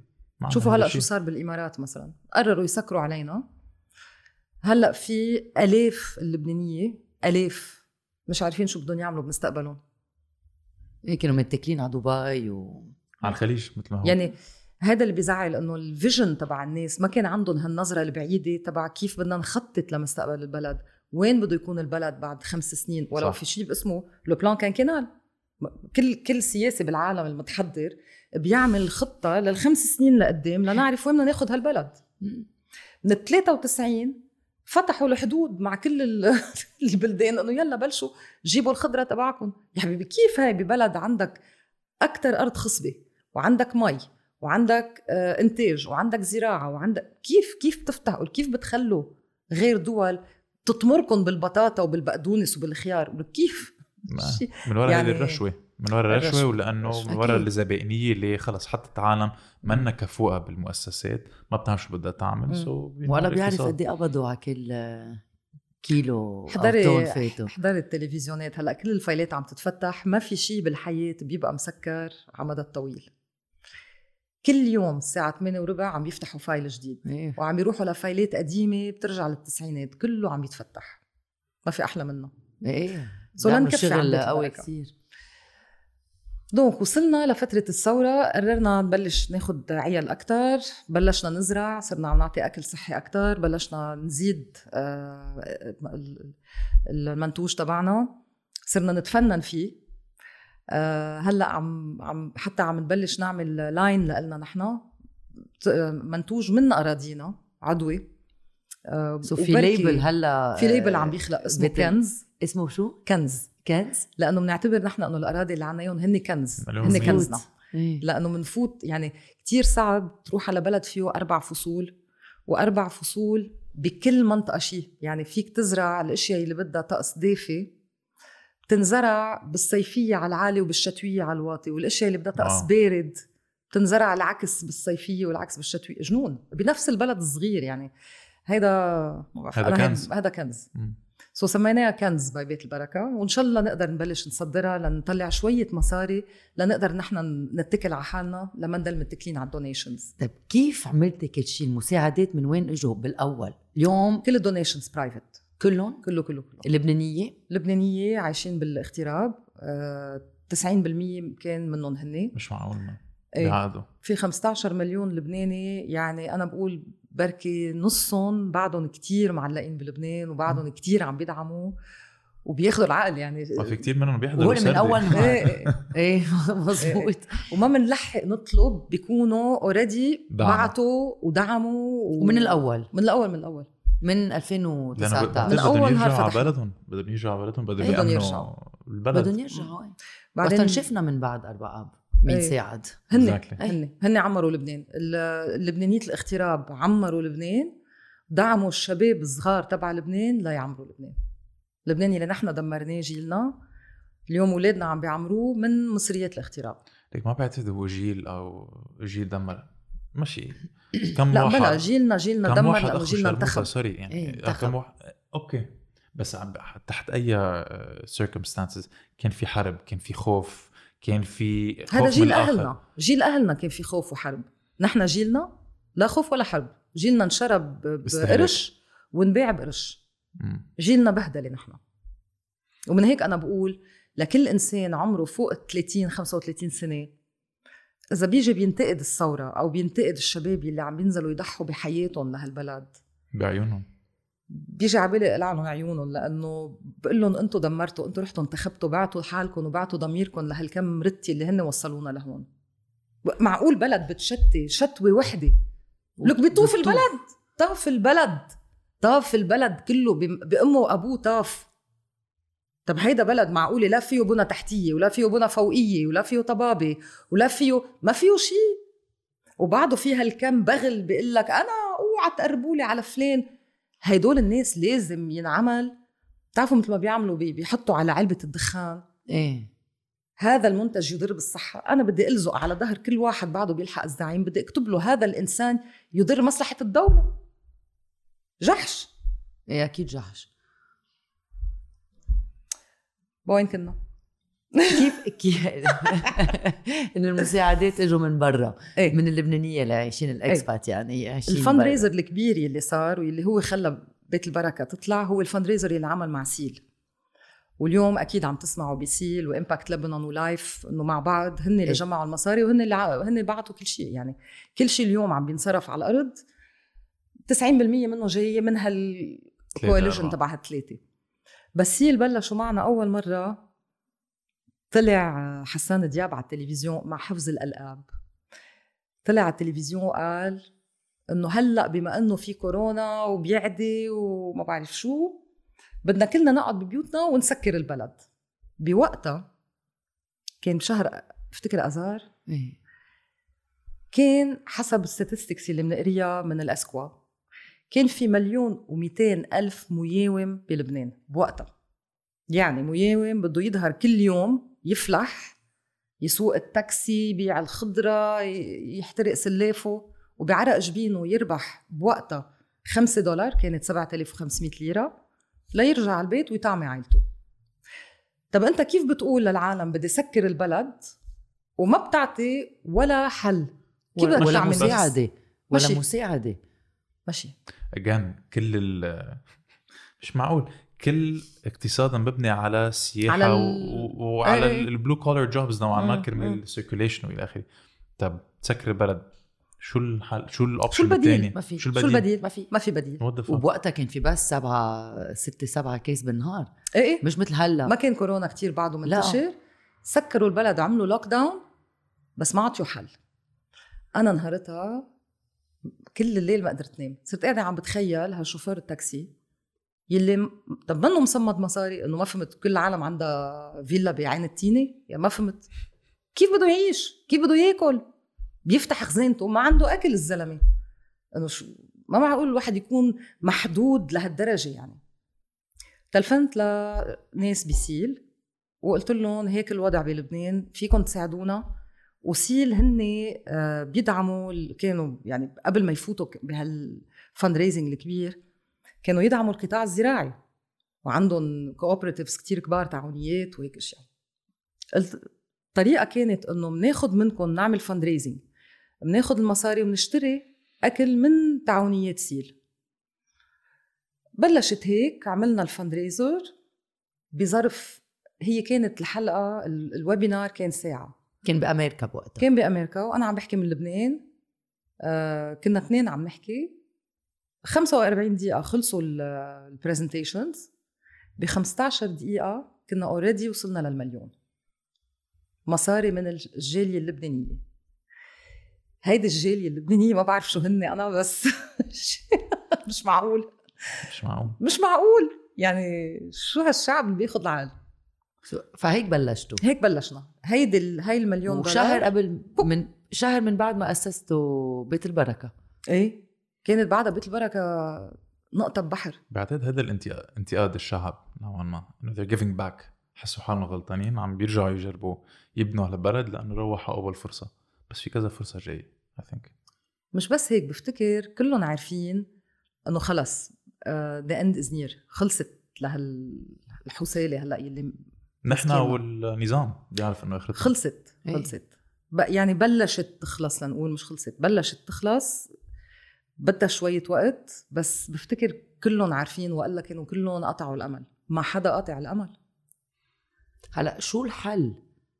شوفوا هلأ شو صار بالإمارات مثلا. قرروا يسكروا علينا. هلأ في آلاف اللبنانية آلاف مش عارفين شو بدهم يعملوا بمستقبلهم. إيه كانوا متكلين على دبي و على الخليج مثل ما هو. يعني هذا اللي بيزعل إنه الفيجن تبع الناس ما كان عندهم هالنظرة البعيدة تبع كيف بدنا نخطط لمستقبل البلد. وين بده يكون البلد بعد خمس سنين؟ ولو صح. في شيء اسمه le plan quinquennal. كل كل سياسي بالعالم المتحضر بيعمل خطة للخمس سنين لقدام لنعرف وين بدنا ناخذ هالبلد. من 93 فتحوا الحدود مع كل البلدان إنه يلا بلشوا جيبوا الخضرة تبعكم. يا حبيبي كيف هاي ببلد عندك أكثر أرض خصبة وعندك مي وعندك آه إنتاج وعندك زراعة وعندك كيف كيف بتفتحوا؟ كيف بتخلوا غير دول تطمركم بالبطاطا وبالبقدونس وبالخيار؟ كيف؟ من وراء يعني الرشوة. من وراء الرشوة ولأنه من وراء الزبائنية اللي خلص حطت عالم منا كفوقه بالمؤسسات ما بتعرف شو بدها تعمل so ولا بيعرف قد إيه قبضوا على كل كيلو خضرة فاتوا حضري التلفزيونات. هلأ كل الفايلات عم تتفتح ما في شيء بالحياة بيبقى مسكر على مدى الطويل. كل يوم الساعة 8 وربع عم يفتحوا file جديد. إيه. وعم يروحوا لفايلات قديمة بترجع للتسعينات كله عم يتفتح. ما في أحلى منه. إيه. so لنكفي عن شغل قوي. كثير donc وصلنا لفترة الثورة قررنا نبلش ناخد عيال أكتر بلشنا نزرع صرنا عم نعطي أكل صحي أكتر بلشنا نزيد آه، ال- المنتوج تبعنا صرنا نتفنن فيه. آه، هلأ عم عم حتى عم نبلش نعمل line لنا نحن منتوج من أراضينا عضوي آه، so في وبركي label هلأ في label آه، عم بيخلق اسمه كنز. اسمه شو؟ كنز. كنز؟ لأنه بنعتبر نحن إنه الأراضي اللي عنا هن كنز. هن. كنزنا إيه. لأنه منفوت يعني كتير صعب تروح على بلد فيه أربع فصول وأربع فصول بكل منطقة شيء. يعني فيك تزرع الأشياء اللي بدها طقس دافي بتنزرع بالصيفية على العالي وبالشتوية على الواطي والأشياء اللي بدها طقس آه. بارد بتنزرع العكس بالصيفية والعكس بالشتوية. جنون. بنفس البلد الصغير يعني. هيدا ما بعرف، هذا كنز. هذا كنز. مم. so سميناها كنز by بيت البركة وإن شاء الله نقدر نبلش نصدرها لنطلع شوية مصاري لنقدر نحن نتكل على حالنا لما نضل متكلين على ال donations طيب كيف عملتي كل شيء المساعدات من وين إجوا؟ بالأول؟ اليوم كل ال donations private كلهم؟ كله كله كله. اللبنانية؟ لبنانيه عايشين بالاغتراب آه، 90% كان منهم هن مش معقول ما. بيعادوا في 15 مليون لبناني يعني أنا بقول بركي نصهم بعدهم كتير معلقين بلبنان وبعدهم كتير عم بيدعموا وبياخذوا العقل يعني وفي كتير منهم بيحضروا من. أول نهار إيه. إيه مزبوط وما بنلحق نطلب بيكونوا اوريدي. بعتوا ودعموا و... ومن الأول من الأول من الأول من لأنه 2019 من بدهم أول نهار يرجعوا على. بلدهم بدهم يرجعوا على بلدهم بدهم إيه بدهم يرجعوا. البلد بدهم يرجعوا إيه. بعدين شفنا من بعد أربع اب مين إيه. ساعد؟ هن Exactly. هن هن عمروا لبنان. ال- اللبنانية الاغتراب عمروا لبنان دعموا الشباب الصغار تبع لبنان ليعمروا لبنان. لبنان اللي نحن دمرناه جيلنا اليوم اولادنا عم بيعمروه من مصريات الاغتراب ليك ما بعتقد هو جيل أو جيل دمر. ماشي. كم لا واحد؟ بلا جيلنا جيلنا كم دمر واحد لأنه جيلنا انتخب. sorry يعني إيه، آه،. كم واحد؟ okay. بس عم تحت أي circumstances كان في حرب كان في خوف كان في خوف هذا من جيل الآخر. أهلنا. جيل أهلنا كان في خوف وحرب. نحن جيلنا لا خوف ولا حرب. جيلنا انشرب. بقرش ونباع بقرش. جيلنا بهدلة نحن. ومن هيك أنا بقول لكل إنسان عمره فوق ال 30 35 سنة إذا بيجي بينتقد الثورة أو بينتقد الشباب اللي عم بينزلوا يضحوا بحياتهم لهالبلد. بعيونهم. بيجي على بالي اقلع عيونهم لأنه بقول لهم أنتم دمرتوا أنتم رحتوا انتخبتوا بعتوا حالكم وبعتوا ضميركم لهالكم رتي اللي هن وصلونا لهون. معقول بلد بتشتي شتوة وحدة؟ لك بيطوف البلد؟ طاف البلد. طاف البلد كله بأمه وأبوه طاف. طب هيدا بلد معقولة؟ لا فيه بنا تحتية ولا فيه بنا فوقية ولا فيه طبابة ولا فيه ما فيه شيء وبعده في هالكم بغل بيقول لك أنا أوعى تقربوا لي على فلان. هيدول الناس لازم ينعمل بتعرفوا مثل ما بيعملوا بي- بيحطوا على علبة الدخان. إيه. هذا المنتج يضر بالصحة أنا بدي ألزق على ظهر كل واحد بعده بيلحق الزعيم بدي أكتب له هذا الإنسان يضر مصلحة الدولة. جحش. إيه أكيد جحش. وين كنا؟ كيف كيف إن المساعدات إجوا من برا إيه. من اللبنانية اللي عايشين ال expats يعني عايشين ال fund. raiser الكبير يلي صار واللي هو خلى بيت البركة تطلع هو ال fundraiser يلي عمل مع SEAL واليوم أكيد عم تسمعوا ب SEAL و Impact لبنان و LIFE إنه مع بعض هن اللي إيه. جمعوا المصاري وهن اللي ع- هن اللي بعتوا كل شيء يعني كل شيء اليوم عم بينصرف على الأرض 90% منه جاي من هال coalition. تبع هالثلاثة بس SEAL بلشوا معنا أول مرة طلع حسان دياب على التلفزيون مع حفظ الألقاب. طلع على التلفزيون وقال إنه هلأ بما إنه في كورونا وبيعدي وما بعرف شو بدنا كلنا نقعد ببيوتنا ونسكر البلد. بوقتها كان بشهر افتكر اذار إيه. كان حسب ال statistics اللي بنقريها من الاسكوا كان في مليون و200 ألف مياوم بلبنان بوقتها. يعني مياوم بده يظهر كل يوم يفلح يسوق التاكسي يبيع الخضرة يحترق سلافه وبعرق جبينه يربح بوقتها 5 دولار كانت 7500 ليرة ليرجع على البيت ويطعمي عائلته طب أنت كيف بتقول للعالم بدي سكر البلد وما بتعطي ولا حل؟ كيف بدك ولا تعمل؟ مساعدة. ولا ماشي. مساعدة. ماشي. اجان كل ال مش معقول. كل اقتصادنا مبني على السياحه على ال- و... وعلى إيه. ال blue collar jobs نوعا ما كرمال مم. ال circulation وإلى آخره. طب تسكر البلد شو الحل شو شو ال option البديل؟ الثاني ما في. شو شو البديل؟ البديل؟ ما في ما في بديل. وبوقتها كان في بس سبعة ستة سبعة كيس بالنهار. إيه إيه. مش مثل هلأ. ما كان كورونا كتير بعده لا. منتشر. سكروا البلد عملوا lockdown بس ما عطيوا حل. أنا نهارتها كل الليل ما قدرت نام. صرت قاعدة عم بتخيل هالشوفير التاكسي. يلي طب منه مصمد مصاري؟ إنه ما فهمت كل العالم عندها فيلا بعين التينة؟ يعني ما فهمت. كيف بده يعيش؟ كيف بده ياكل؟ بيفتح خزانته؟ ما عنده أكل الزلمة. إنه شو؟ ما معقول الواحد يكون محدود لهالدرجة يعني. تلفنت لناس بسيل وقلت لهم هيك الوضع بلبنان فيكم تساعدونا؟ وسيل هن آه، بيدعموا كانوا يعني قبل ما يفوتوا بهال fundraising الكبير. كانوا يدعموا القطاع الزراعي. وعندهم cooperatives كتير كبار تعاونيات وهيك أشياء. الطريقة كانت إنه بناخد منكم نعمل fundraising بناخد المصاري وبنشتري أكل من تعاونيات سيل. بلشت هيك عملنا ال fundraiser بظرف هي كانت الحلقة ال- ال webinar كان ساعة. كان بأمريكا بوقتها. كان بأمريكا وأنا عم بحكي من لبنان. آه كنا اثنين عم نحكي. 45 دقيقة خلصوا ال presentations ب 15 دقيقة كنا already وصلنا للمليون. مصاري من الج- الجالية اللبنانية. هيدي الجالية اللبنانية ما بعرف شو هن أنا بس مش معقول. مش معقول. مش معقول. يعني شو هالشعب اللي بياخذ العقل فهيك بلشتوا. هيك بلشنا. هيدي ال- هاي المليون وشهر دولار. قبل من شهر من بعد ما أسستوا بيت البركة. إيه. كانت بعدها بيت البركة نقطة ببحر بعتقد هذا الانتقاد انتقاد الشعب نوعا ما إنه they're giving back. حسوا حالهم غلطانين عم بيرجعوا يجربوا يبنوا هالبلد لأنه روحوا أول فرصة. بس في كذا فرصة جاية I think. مش بس هيك بفتكر كلهم عارفين إنه خلص the end is near خلصت هالحالة هلأ يلي نحن. والنظام بيعرف إنه اخرتها خلصت إيه. خلصت. ب- يعني بلشت تخلص لنقول مش خلصت بلشت تخلص بدها شوية وقت بس بفتكر كلهم عارفين وإلا كانوا كلهم قطعوا الأمل. ما حدا قاطع الأمل. هلأ شو الحل؟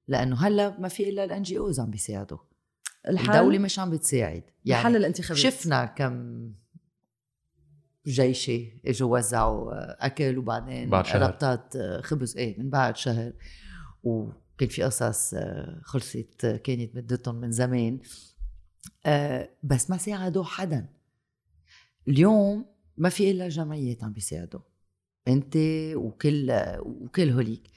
لأنه هلأ ما في إلا الان جي اوز عم بيساعدوا. الحل؟ الدولة مش عم بتساعد. يعني يعني الانتخابات. شفنا كم جيشي إجوا وزعوا أكل وبعدين بعد شهر. ربطات خبز. إيه من بعد شهر. وكان في قصص آه، خلصت آه، كانت مدتهم من زمان. آه، بس ما ساعدوا حدا. اليوم ما في إلا جمعيات عم بيساعدوا أنت وكل وكل هوليك.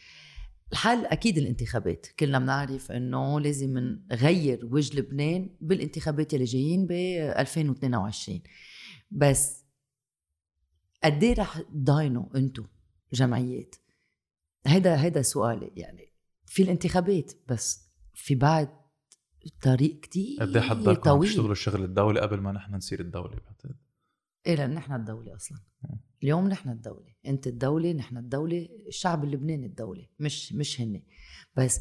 الحل أكيد الانتخابات. كلنا بنعرف إنه لازم نغير وجه لبنان بالانتخابات اللي جايين ب 2022 بس قد إيه رح تضاينوا أنتم جمعيات؟ هيدا هيدا سؤالي يعني. في الانتخابات بس في بعد طريق كتير قد إيه حضركم تشتغلوا شغل الدولة قبل ما نحن نصير الدولة بعتقد؟ إيه لأن نحن الدولة أصلا. اليوم نحن الدولة. أنت الدولة نحن الدولة الشعب اللبناني الدولة. مش مش هن بس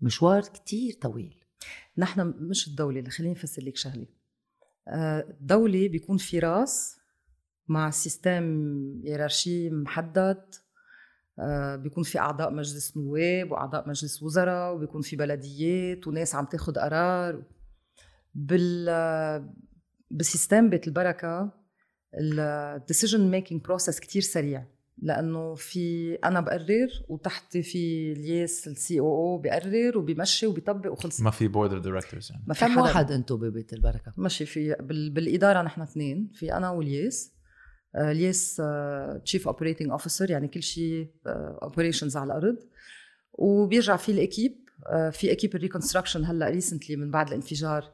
مشوار كتير طويل. نحن مش الدولة اللي خليني أفسر لك شغلة. آه، الدولة بيكون في راس مع سيستم هيرارشي محدد. آه، بيكون في أعضاء مجلس نواب وأعضاء مجلس وزراء وبيكون في بلديات وناس عم تاخد قرار. بال آه، ب system بيت البركة ال decision making process كتير سريع. لأنه في أنا بقرر وتحتي في الياس ال COO بقرر وبيمشي وبيطبق وخلص ما في board of directors يعني. ما في كم حدا. واحد أنتم ببيت البركة؟ ماشي في بال... بالإدارة نحن اثنين في أنا والياس. آه، الياس chief operating officer يعني كل شيء operations على الأرض. وبيرجع في ال équipe آه، في équipe ال reconstruction هلأ recently من بعد الانفجار.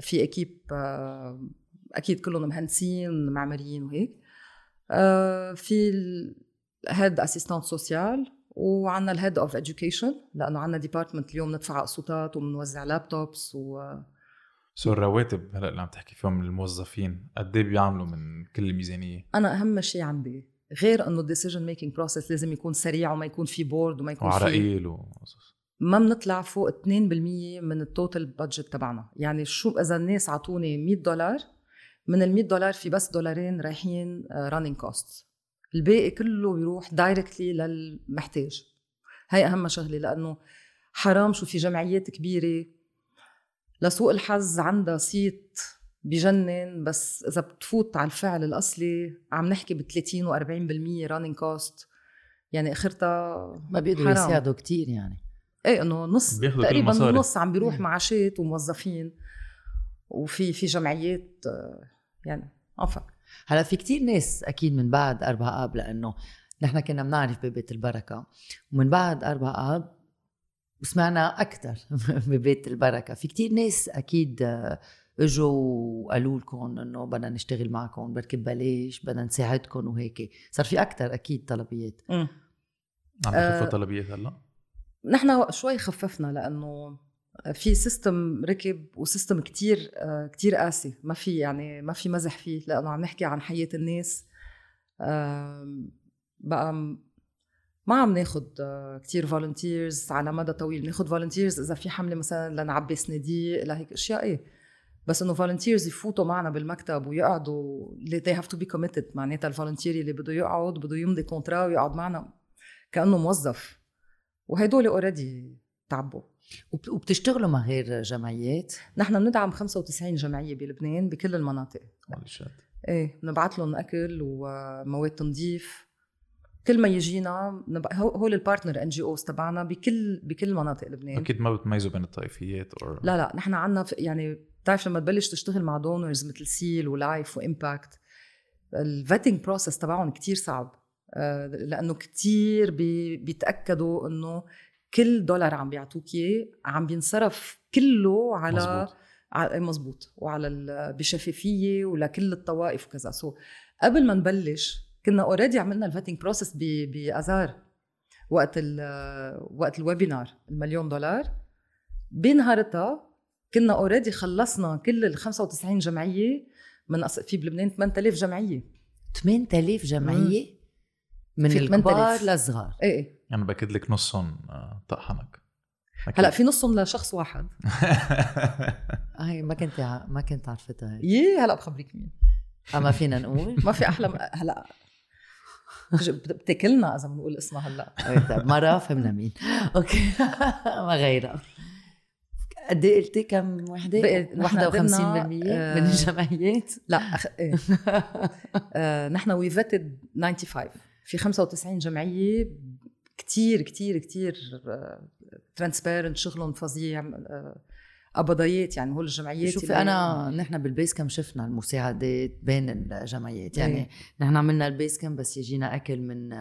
في équipe آه، أكيد كلهم مهندسين معماريين وهيك. آه، في ال head assistante sociale وعندنا ال head of education لأنه عندنا department اليوم ندفع قسطات وبنوزع laptops و so الرواتب هلأ اللي عم تحكي فيهم الموظفين قد إيه بيعملوا من كل ميزانيه أنا أهم شيء عندي غير إنه ال decision making process لازم يكون سريع وما يكون في board وما يكون في وقصص ما بنطلع فوق 2% من ال total budget تبعنا. يعني شو إذا الناس أعطوني 100 دولار من ال 100 دولار في بس دولارين رايحين running cost الباقي كله بيروح directly للمحتاج هاي أهم شغلة لأنه حرام شو في جمعيات كبيرة لسوء الحظ عندها صيت بجنن بس إذا بتفوت على الفعل الأصلي عم نحكي ب 30 و40% running cost يعني آخرتها ما بيقدروا حرام. يساعدوا كتير يعني إيه إنه نص تقريبا المصاري. نص عم بيروح. معاشات وموظفين وفي في جمعيات آه، يعني عفوا هلا في كتير ناس أكيد من بعد أربع آب لأنه نحن كنا بنعرف ببيت البركة. ومن بعد أربع آب سمعنا أكثر ببيت البركة. في كتير ناس أكيد آه، إجوا وقالوا لكم إنه بدنا نشتغل معكم بركي ببلاش بدنا نساعدكم وهيك. صار في أكثر أكيد طلبيات. عم آه، بخفوا طلبيات هلا؟ نحن شوي خففنا لأنه في system ركب و system كتير آه، كتير قاسي. ما في يعني ما في مزح فيه لأنه عم نحكي عن حياة الناس. بقى ما عم ناخد آه، كتير volunteers على مدى طويل. ناخد volunteers إذا في حملة مثلا لنعبي صناديق لهيك أشياء إيه. بس إنه volunteers يفوتوا معنا بالمكتب ويقعدوا they have to be committed. معناتها ال volunteer اللي بده يقعد بده يمضي contrat ويقعد معنا. كأنه موظف. وهدول already تعبوا. وبتشتغلوا مع غير جمعيات. نحن بندعم 95 جمعية بلبنان بكل المناطق. إيه بنبعث لهم أكل ومواد تنظيف. كل ما يجينا هول ال partner NGOs تبعنا بكل بكل مناطق لبنان. أكيد ما بتميزوا بين الطائفيات أو لا لا نحن ف- يعني بتعرف لما تبلش تشتغل مع donors مثل سيل ولايف وامباكت ال vetting process تبعهم كتير صعب. آه، لأنه كتير بي بيتأكدوا إنه كل دولار عم بيعطوك اياه عم بينصرف كله على مزبوط. على مزبوط وعلى ال- بشفافية ولكل الطوائف وكذا. so قبل ما نبلش كنا already عملنا ال vetting process بازار وقت ال وقت ال webinar المليون دولار. بنهارتها كنا already خلصنا كل ال 95 جمعية من أص- في بلبنان 8000 جمعية. 8000 جمعية؟ من في الكبار 8000. للصغار إيه. إيه يعني بأكد لك نصهم آه، طقحنك أكيد. هلأ في نصهم لشخص واحد. هاي ما كنت ع- ما كنت عرفتها. هاي يي هلأ بخبرك مين؟ أما فينا نقول. ما في أحلى م- هلأ. بتاكلنا إذا بنقول اسمها هلأ. طيب مرة فهمنا مين. okay. ما غيرها. قد إيه قلتي كم وحدة؟ بقي- نحن 51% قدرنا، من آه، الجمعيات. لا أخ... إيه. آه، نحن we vetted 95 في 95 جمعية كتير كتير كتير transparent شغلهم فظيع آه، قبضيات يعني هول الجمعيات شوفي أنا نحن بالبيس كم شفنا المساعدات بين الجمعيات يعني إيه. نحن عملنا البيس كم بس يجينا أكل من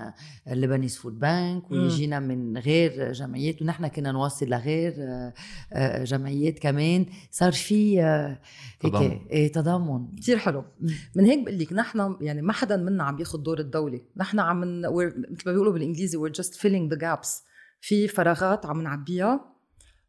ال Lebanese Food Bank. ويجينا من غير جمعيات ونحن كنا نوصل لغير آه، آه، جمعيات كمان صار في آه، هيك تضامن. إيه تضامن كتير حلو. من هيك بقول لك نحن يعني ما حدا منا عم ياخذ دور الدولة نحن عم مثل ما بيقولوا بالإنجليزي we're just filling the gaps في فراغات عم نعبيها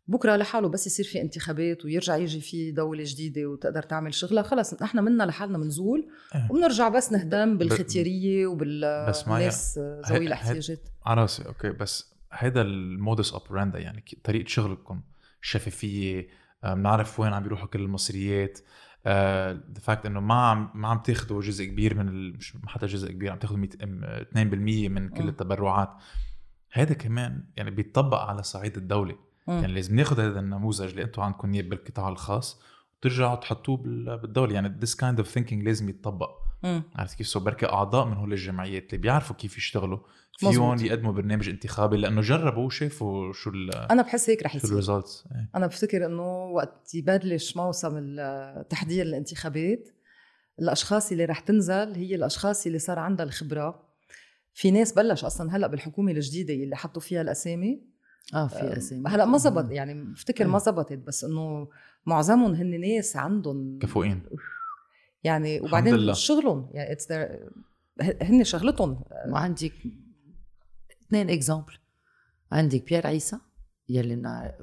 بكرة لحاله بس يصير في انتخابات ويرجع يجي في دولة جديدة وتقدر تعمل شغلها خلص نحن منا لحالنا بنزول إيه. وبنرجع بس نهتم بالختيارية وبالناس ذوي الاحتياجات على راسي okay بس هيدا ال modus operandi يعني طريقة شغلكم شفافية آه، بنعرف وين عم بيروحوا كل المصريات the fact إنه ما عم ما عم تاخذوا جزء كبير من ال... مش حتى جزء كبير عم تاخذوا 100 ام- 2% من كل مم. التبرعات هذا كمان يعني بيتطبق على صعيد الدولة يعني لازم ناخذ هذا النموذج اللي أنتم عندكم إياه بالقطاع الخاص وترجعوا تحطوه بال- بالدولة. يعني this kind of thinking لازم يتطبق. مم. عرفت كيف؟ so بركي أعضاء من هول الجمعيات اللي بيعرفوا كيف يشتغلوا. فيهم يقدموا برنامج انتخابي لأنه جربوا وشافوا شو ال أنا بحس هيك رح شو يصير. ال results أنا بفتكر إنه وقت يبلش موسم التحضير الانتخابات الأشخاص اللي رح تنزل هي الأشخاص اللي صار عندها الخبرة. في ناس بلش أصلا هلأ بالحكومة الجديدة اللي حطوا فيها الأسامي. آه في أسامي. هلا ما زبط يعني بفتكر ما مم. زبطت بس إنه معظمهم هن ناس عندهم كفؤين. يعني الحمد وبعدين. شغلهم يعني their- هن شغلتهم. وعندك اثنين example عندك بيير عيسى يلي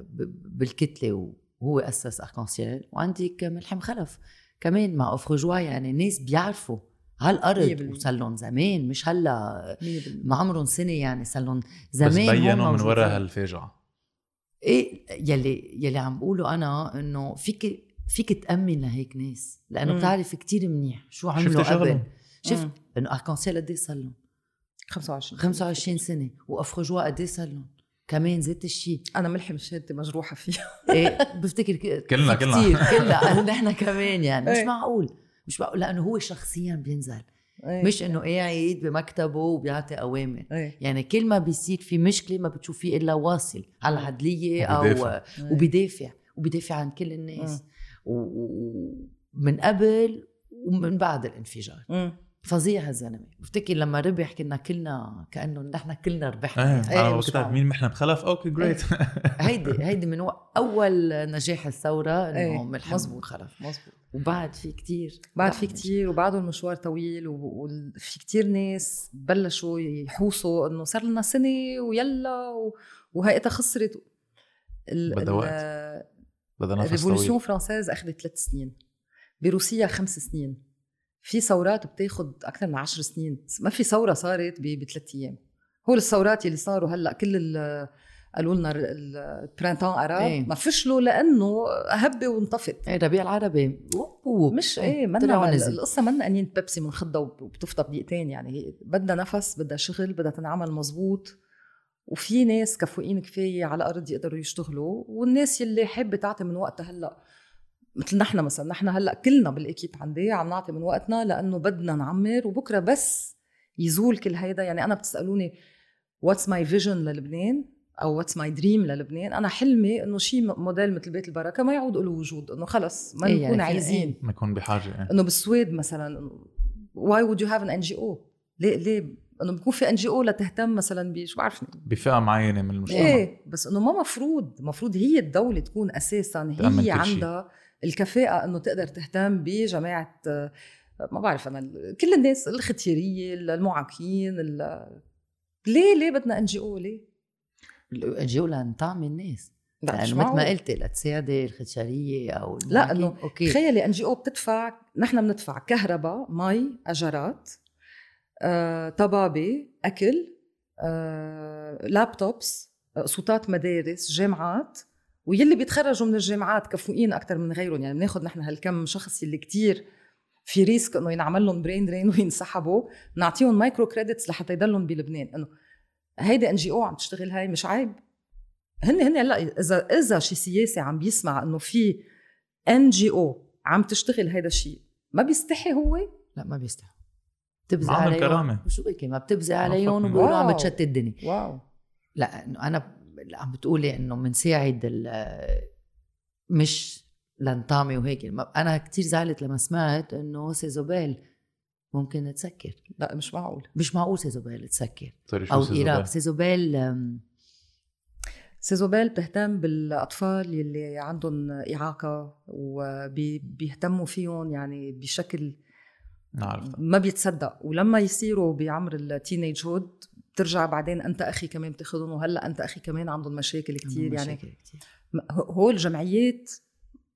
بالكتلة وهو اسس arcenciel وعندك ملحم خلف كمان مع Offre Joie يعني ناس بيعرفوا على مية الأرض بالمية. وصار لهم زمان؟ مش هلأ 100% ما عمرهم سنة يعني صار لهم بس زمان هون بينوا من. وراء هالفاجعه إيه يلي يلي عم بقوله أنا إنه فيك فيك تأمن لهيك ناس لأنه مم. بتعرف كتير منيح شو عملوا شفتي قبل. شفت. إنه اركانسيل قد إيه صار لهم 25 25 سنة. وأفرجوا قد إيه صار لهم كمان ذات الشيء. أنا ملحم شهادتي مجروحة فيها. إيه بفتكر ك- كلنا- كلنا. كتير كلنا نحن كمان يعني مش إيه. معقول. مش معقول لأنه هو شخصيا بينزل. إيه. مش إنه قاعد بمكتبه وبيعطي أوامر. إيه. يعني كل ما بيصير في مشكلة ما بتشوفيه إلا واصل على العدلية أو وبيدافع. وبيدافع. وبيدافع عن كل الناس. و- ومن قبل ومن بعد الانفجار. مم. فظيع هالزلمة. بفتكر لما ربح كنا كلنا كأنه نحن كلنا ربحنا. إيه. أنا كنت معقول. مين محنا بخلف أوكي جريت هيدي هيدي من و- أول نجاح الثورة إيه، انه ملحم مزبوط. وخلف مظبوط. وبعد في كتير. بعد في كتير وبعده المشوار طويل وفي كتير ناس بلشوا يحوصوا إنه صار لنا سنة ويلا و- وهيئتها خسرت. ال- بدها وقت. بدها نفس ال révolution طويل française أخذت ثلاث سنين. بروسيا خمس سنين. في ثورات بتاخد أكثر من عشر سنين. ما في ثورة صارت بثلاث أيام. هول الثورات اللي صاروا هلأ كل ال- قالوا لنا ال printemps arabe إيه. ما فشلوا لأنه هبه وانطفت. إيه ربيع العربي. مش إيه، إيه طلع منا. القصة منا قنينة بيبسي منخضها وب- وبتفضى بدقيقتين يعني. بدها نفس بدها شغل بدها تنعمل مزبوط وفي ناس كفؤين كفاية على الأرض يقدروا يشتغلوا. والناس يلي حابة تعطي من وقتها هلأ مثل نحن مثلا نحن هلأ كلنا بال équipe عندي عم نعطي من وقتنا لأنه بدنا نعمر وبكرة بس يزول كل هيدا. يعني أنا بتسألوني what's my vision للبنان أو what's my dream للبنان أنا حلمي إنه شيء موديل مثل بيت البركة ما يعود له وجود إنه خلص ما إيه نكون يعني عايزين. ما يكون بحاجة إيه. إنه بالسويد مثلا why would you have an NGO ليه ليه؟ إنه بيكون في NGO لتهتم مثلا بشو بعرفني؟ بفئة معينة من المجتمع. إيه بس إنه ما مفروض مفروض هي الدولة تكون أساسا هي كل شيء. الكفاءة إنه تقدر تهتم بجماعة ما بعرف أنا كل الناس الختياريه المعاقين ال- ليه ليه بدنا NGO ليه؟ NGO لنطعم الناس لا مش لأنه مثل ما. قلتي لتساعدي الختياريه أو لا، إنه okay تخيلي NGO بتدفع نحن بندفع كهرباء مي اجارات آه، طبابة أكل آه، laptops آه، صوتات مدارس جامعات ويلي بيتخرجوا من الجامعات كفؤين أكثر من غيرهم. يعني بناخذ نحن هالكم شخص يلي كتير في risk إنه ينعمل لهم brain drain وينسحبوا نعطيهم micro credits لحتى يضلهم بلبنان. إنه هيدي NGO عم تشتغل هاي مش عيب. هن هن هلأ إذا إذا شي سياسي عم بيسمع إنه في NGO عم تشتغل هيدا الشيء ما بيستحي هو؟ لا ما بيستحوا بتبزي عليهم. الكرامة. شو بكي ما بتبزي عليهم وبيقولوا عم. بتشتي الدنيا wow. لا أنا عم بتقولي إنه بنساعد ال- مش لنطعمي وهيك. أنا كتير زعلت لما سمعت إنه SESOBEL ممكن تسكر. لا مش معقول. مش معقول SESOBEL تسكر. شو أو SESOBEL؟ ايراب SESOBEL SESOBEL بتهتم بالأطفال يلي عندهم إعاقة وبيهتموا فيهم يعني بشكل نعرف ما بيتصدق. ولما يصيروا بعمر ال teenagehood بترجع بعدين أنت أخي كمان بتاخذهم وهلأ أنت أخي كمان عندهم مشاكل كتير عندهم يعني. مشاكل كتير. م- هول الجمعيات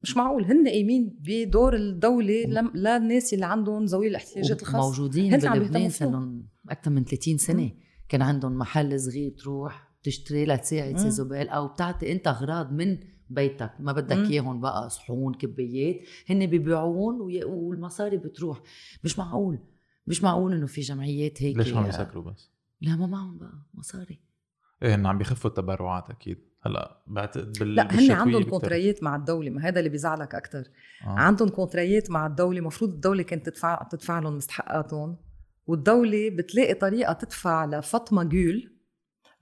مش معقول هن قايمين بدور الدولة لم- للناس اللي عندهم ذوي الاحتياجات الخاصة. موجودين بلبنان صار أكثر من 30 سنة. كان عندهم محل صغير تروح تشتري لتساعد مم. سيزوبيل أو بتعطي أنت أغراض من بيتك. ما بدك. إياهم بقى صحون كبايات هن بيبيعون وي- والمصاري بتروح. مش معقول مش معقول إنه في جمعيات هيك ليش عم يسكروا بس؟ لا ما معهم بقى مصاري إيه هن عم بيخفوا التبرعات أكيد. هلأ بعتقد بال لا هن عندهم. كونتريات مع الدولة ما هذا اللي بيزعلك أكثر آه. عندهم كونتريات مع الدولة المفروض الدولة كانت تدفع تدفع لهم مستحقاتهم والدولة بتلاقي طريقة تدفع لفاطمة جول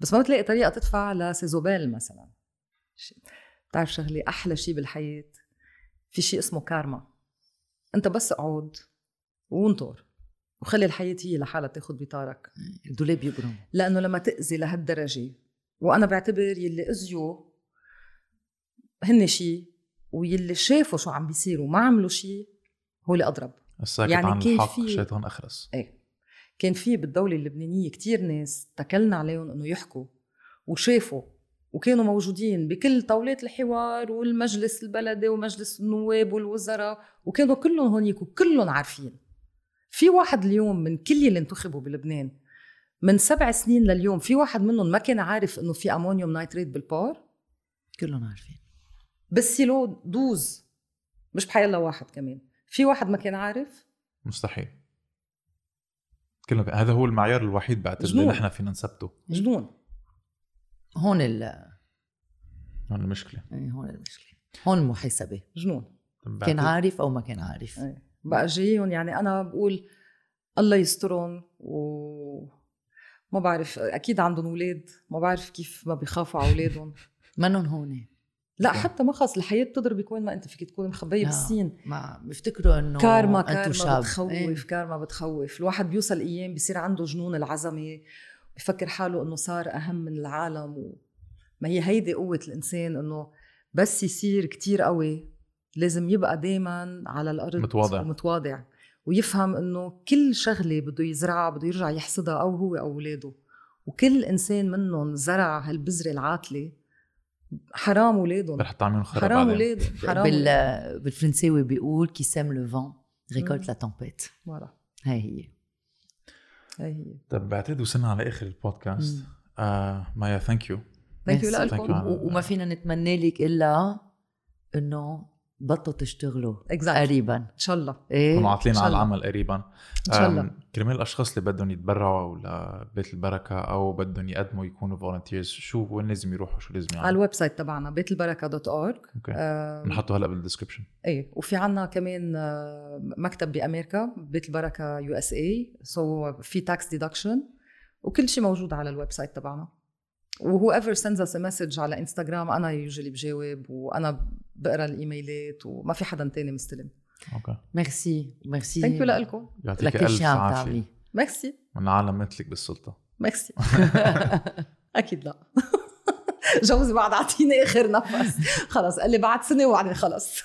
بس ما بتلاقي طريقة تدفع ل SESOBEL مثلا. بتعرف شغلة أحلى شيء بالحياة؟ في شيء اسمه كارما. أنت بس اقعد وانطر. وخلي الحياة هي لحالها تاخذ بطارك. الدولاب يبرم لأنه لما تأذي لهالدرجة وأنا بعتبر يلي اذيوا هن شيء ويلي شافوا شو عم بيصير وما عملوا شيء هو اللي أضرب. الساكت يعني عن كان الحق في- شيطان اخرس إيه. كان في بالدولة اللبنانية كتير ناس تكلنا عليهم إنه يحكوا وشافوا وكانوا موجودين بكل طاولات الحوار والمجلس البلدي ومجلس النواب والوزراء وكانوا كلهم هونيك وكلهم عارفين. في واحد اليوم من كل اللي انتخبوا بلبنان من سبع سنين لليوم في واحد منهم ما كان عارف إنه في ammonium nitrate بال port؟ كلهم عارفين. بال silo douze مش بحيلا واحد كمان. في واحد ما كان عارف؟ مستحيل. كلهم هذا هو المعيار الوحيد بعتقد اللي. نحن فينا نثبته. جنون هون ال هون المشكلة. إيه، هون المشكلة. هون المحاسبة. جنون كان عارف أو ما كان عارف. إيه. بقى جايهم يعني أنا بقول الله يسترهم و ما بعرف أكيد عندهم أولاد ما بعرف كيف ما بيخافوا على أولادهم منهم هون لا. حتى ما خلص الحياة بتضربك وين ما أنت فيك تكون مخبية لا. بالسين ما بيفتكروا إنه كارما كارما شاب. بتخوف إيه. كارما بتخوف الواحد بيوصل أيام بصير عنده جنون العظمة بفكر حاله إنه صار أهم من العالم و... ما هي هيدي قوة الإنسان إنه بس يصير كتير قوي لازم يبقى دايما على الأرض متواضع. ومتواضع ويفهم إنه كل شغلة بده يزرعها بده يرجع يحصدها أو هو أو أولاده. وكل إنسان منهم زرع هالبذرة العاطلة حرام أولادهم. رح تعملهم خراب حرام. اولادهم حرام بال بالفرنساوي بيقول qui sème le vent récolte. la tempête voilà هاي هي. هي هي. طب بعتقد وصلنا على آخر البودكاست. آه مايا thank you thank you. لكم. وما فينا نتمنى لك إلا إنه بطلوا تشتغلوا Exactly. قريبا. إن شاء الله. إيه؟ شاء على. العمل قريبا. إن شاء الله. كرمال الأشخاص اللي بدهم يتبرعوا لبيت البركة أو بدهم يقدموا يكونوا volunteers شو وين لازم يروحوا؟ شو لازم على يعملوا ال website تبعنا بيت البركه dot org okay. نحطه هلا بال description إيه. وفي عنا كمان مكتب بأمريكا بيت البركه USA so في tax deduction وكل شيء موجود على ال website تبعنا. و whoever sends us message على انستغرام أنا usually بجاوب وأنا بقرا الإيميلات وما في حدا تاني مستلم. okay. merci merci. thank you لكم يعطيك ألف عافية. تعملي ميرسي. من عالم مثلك بالسلطة. ميرسي. أكيد لا. جوزي بعد أعطيني آخر نفس. خلص قال لي بعد سنة وبعدين خلص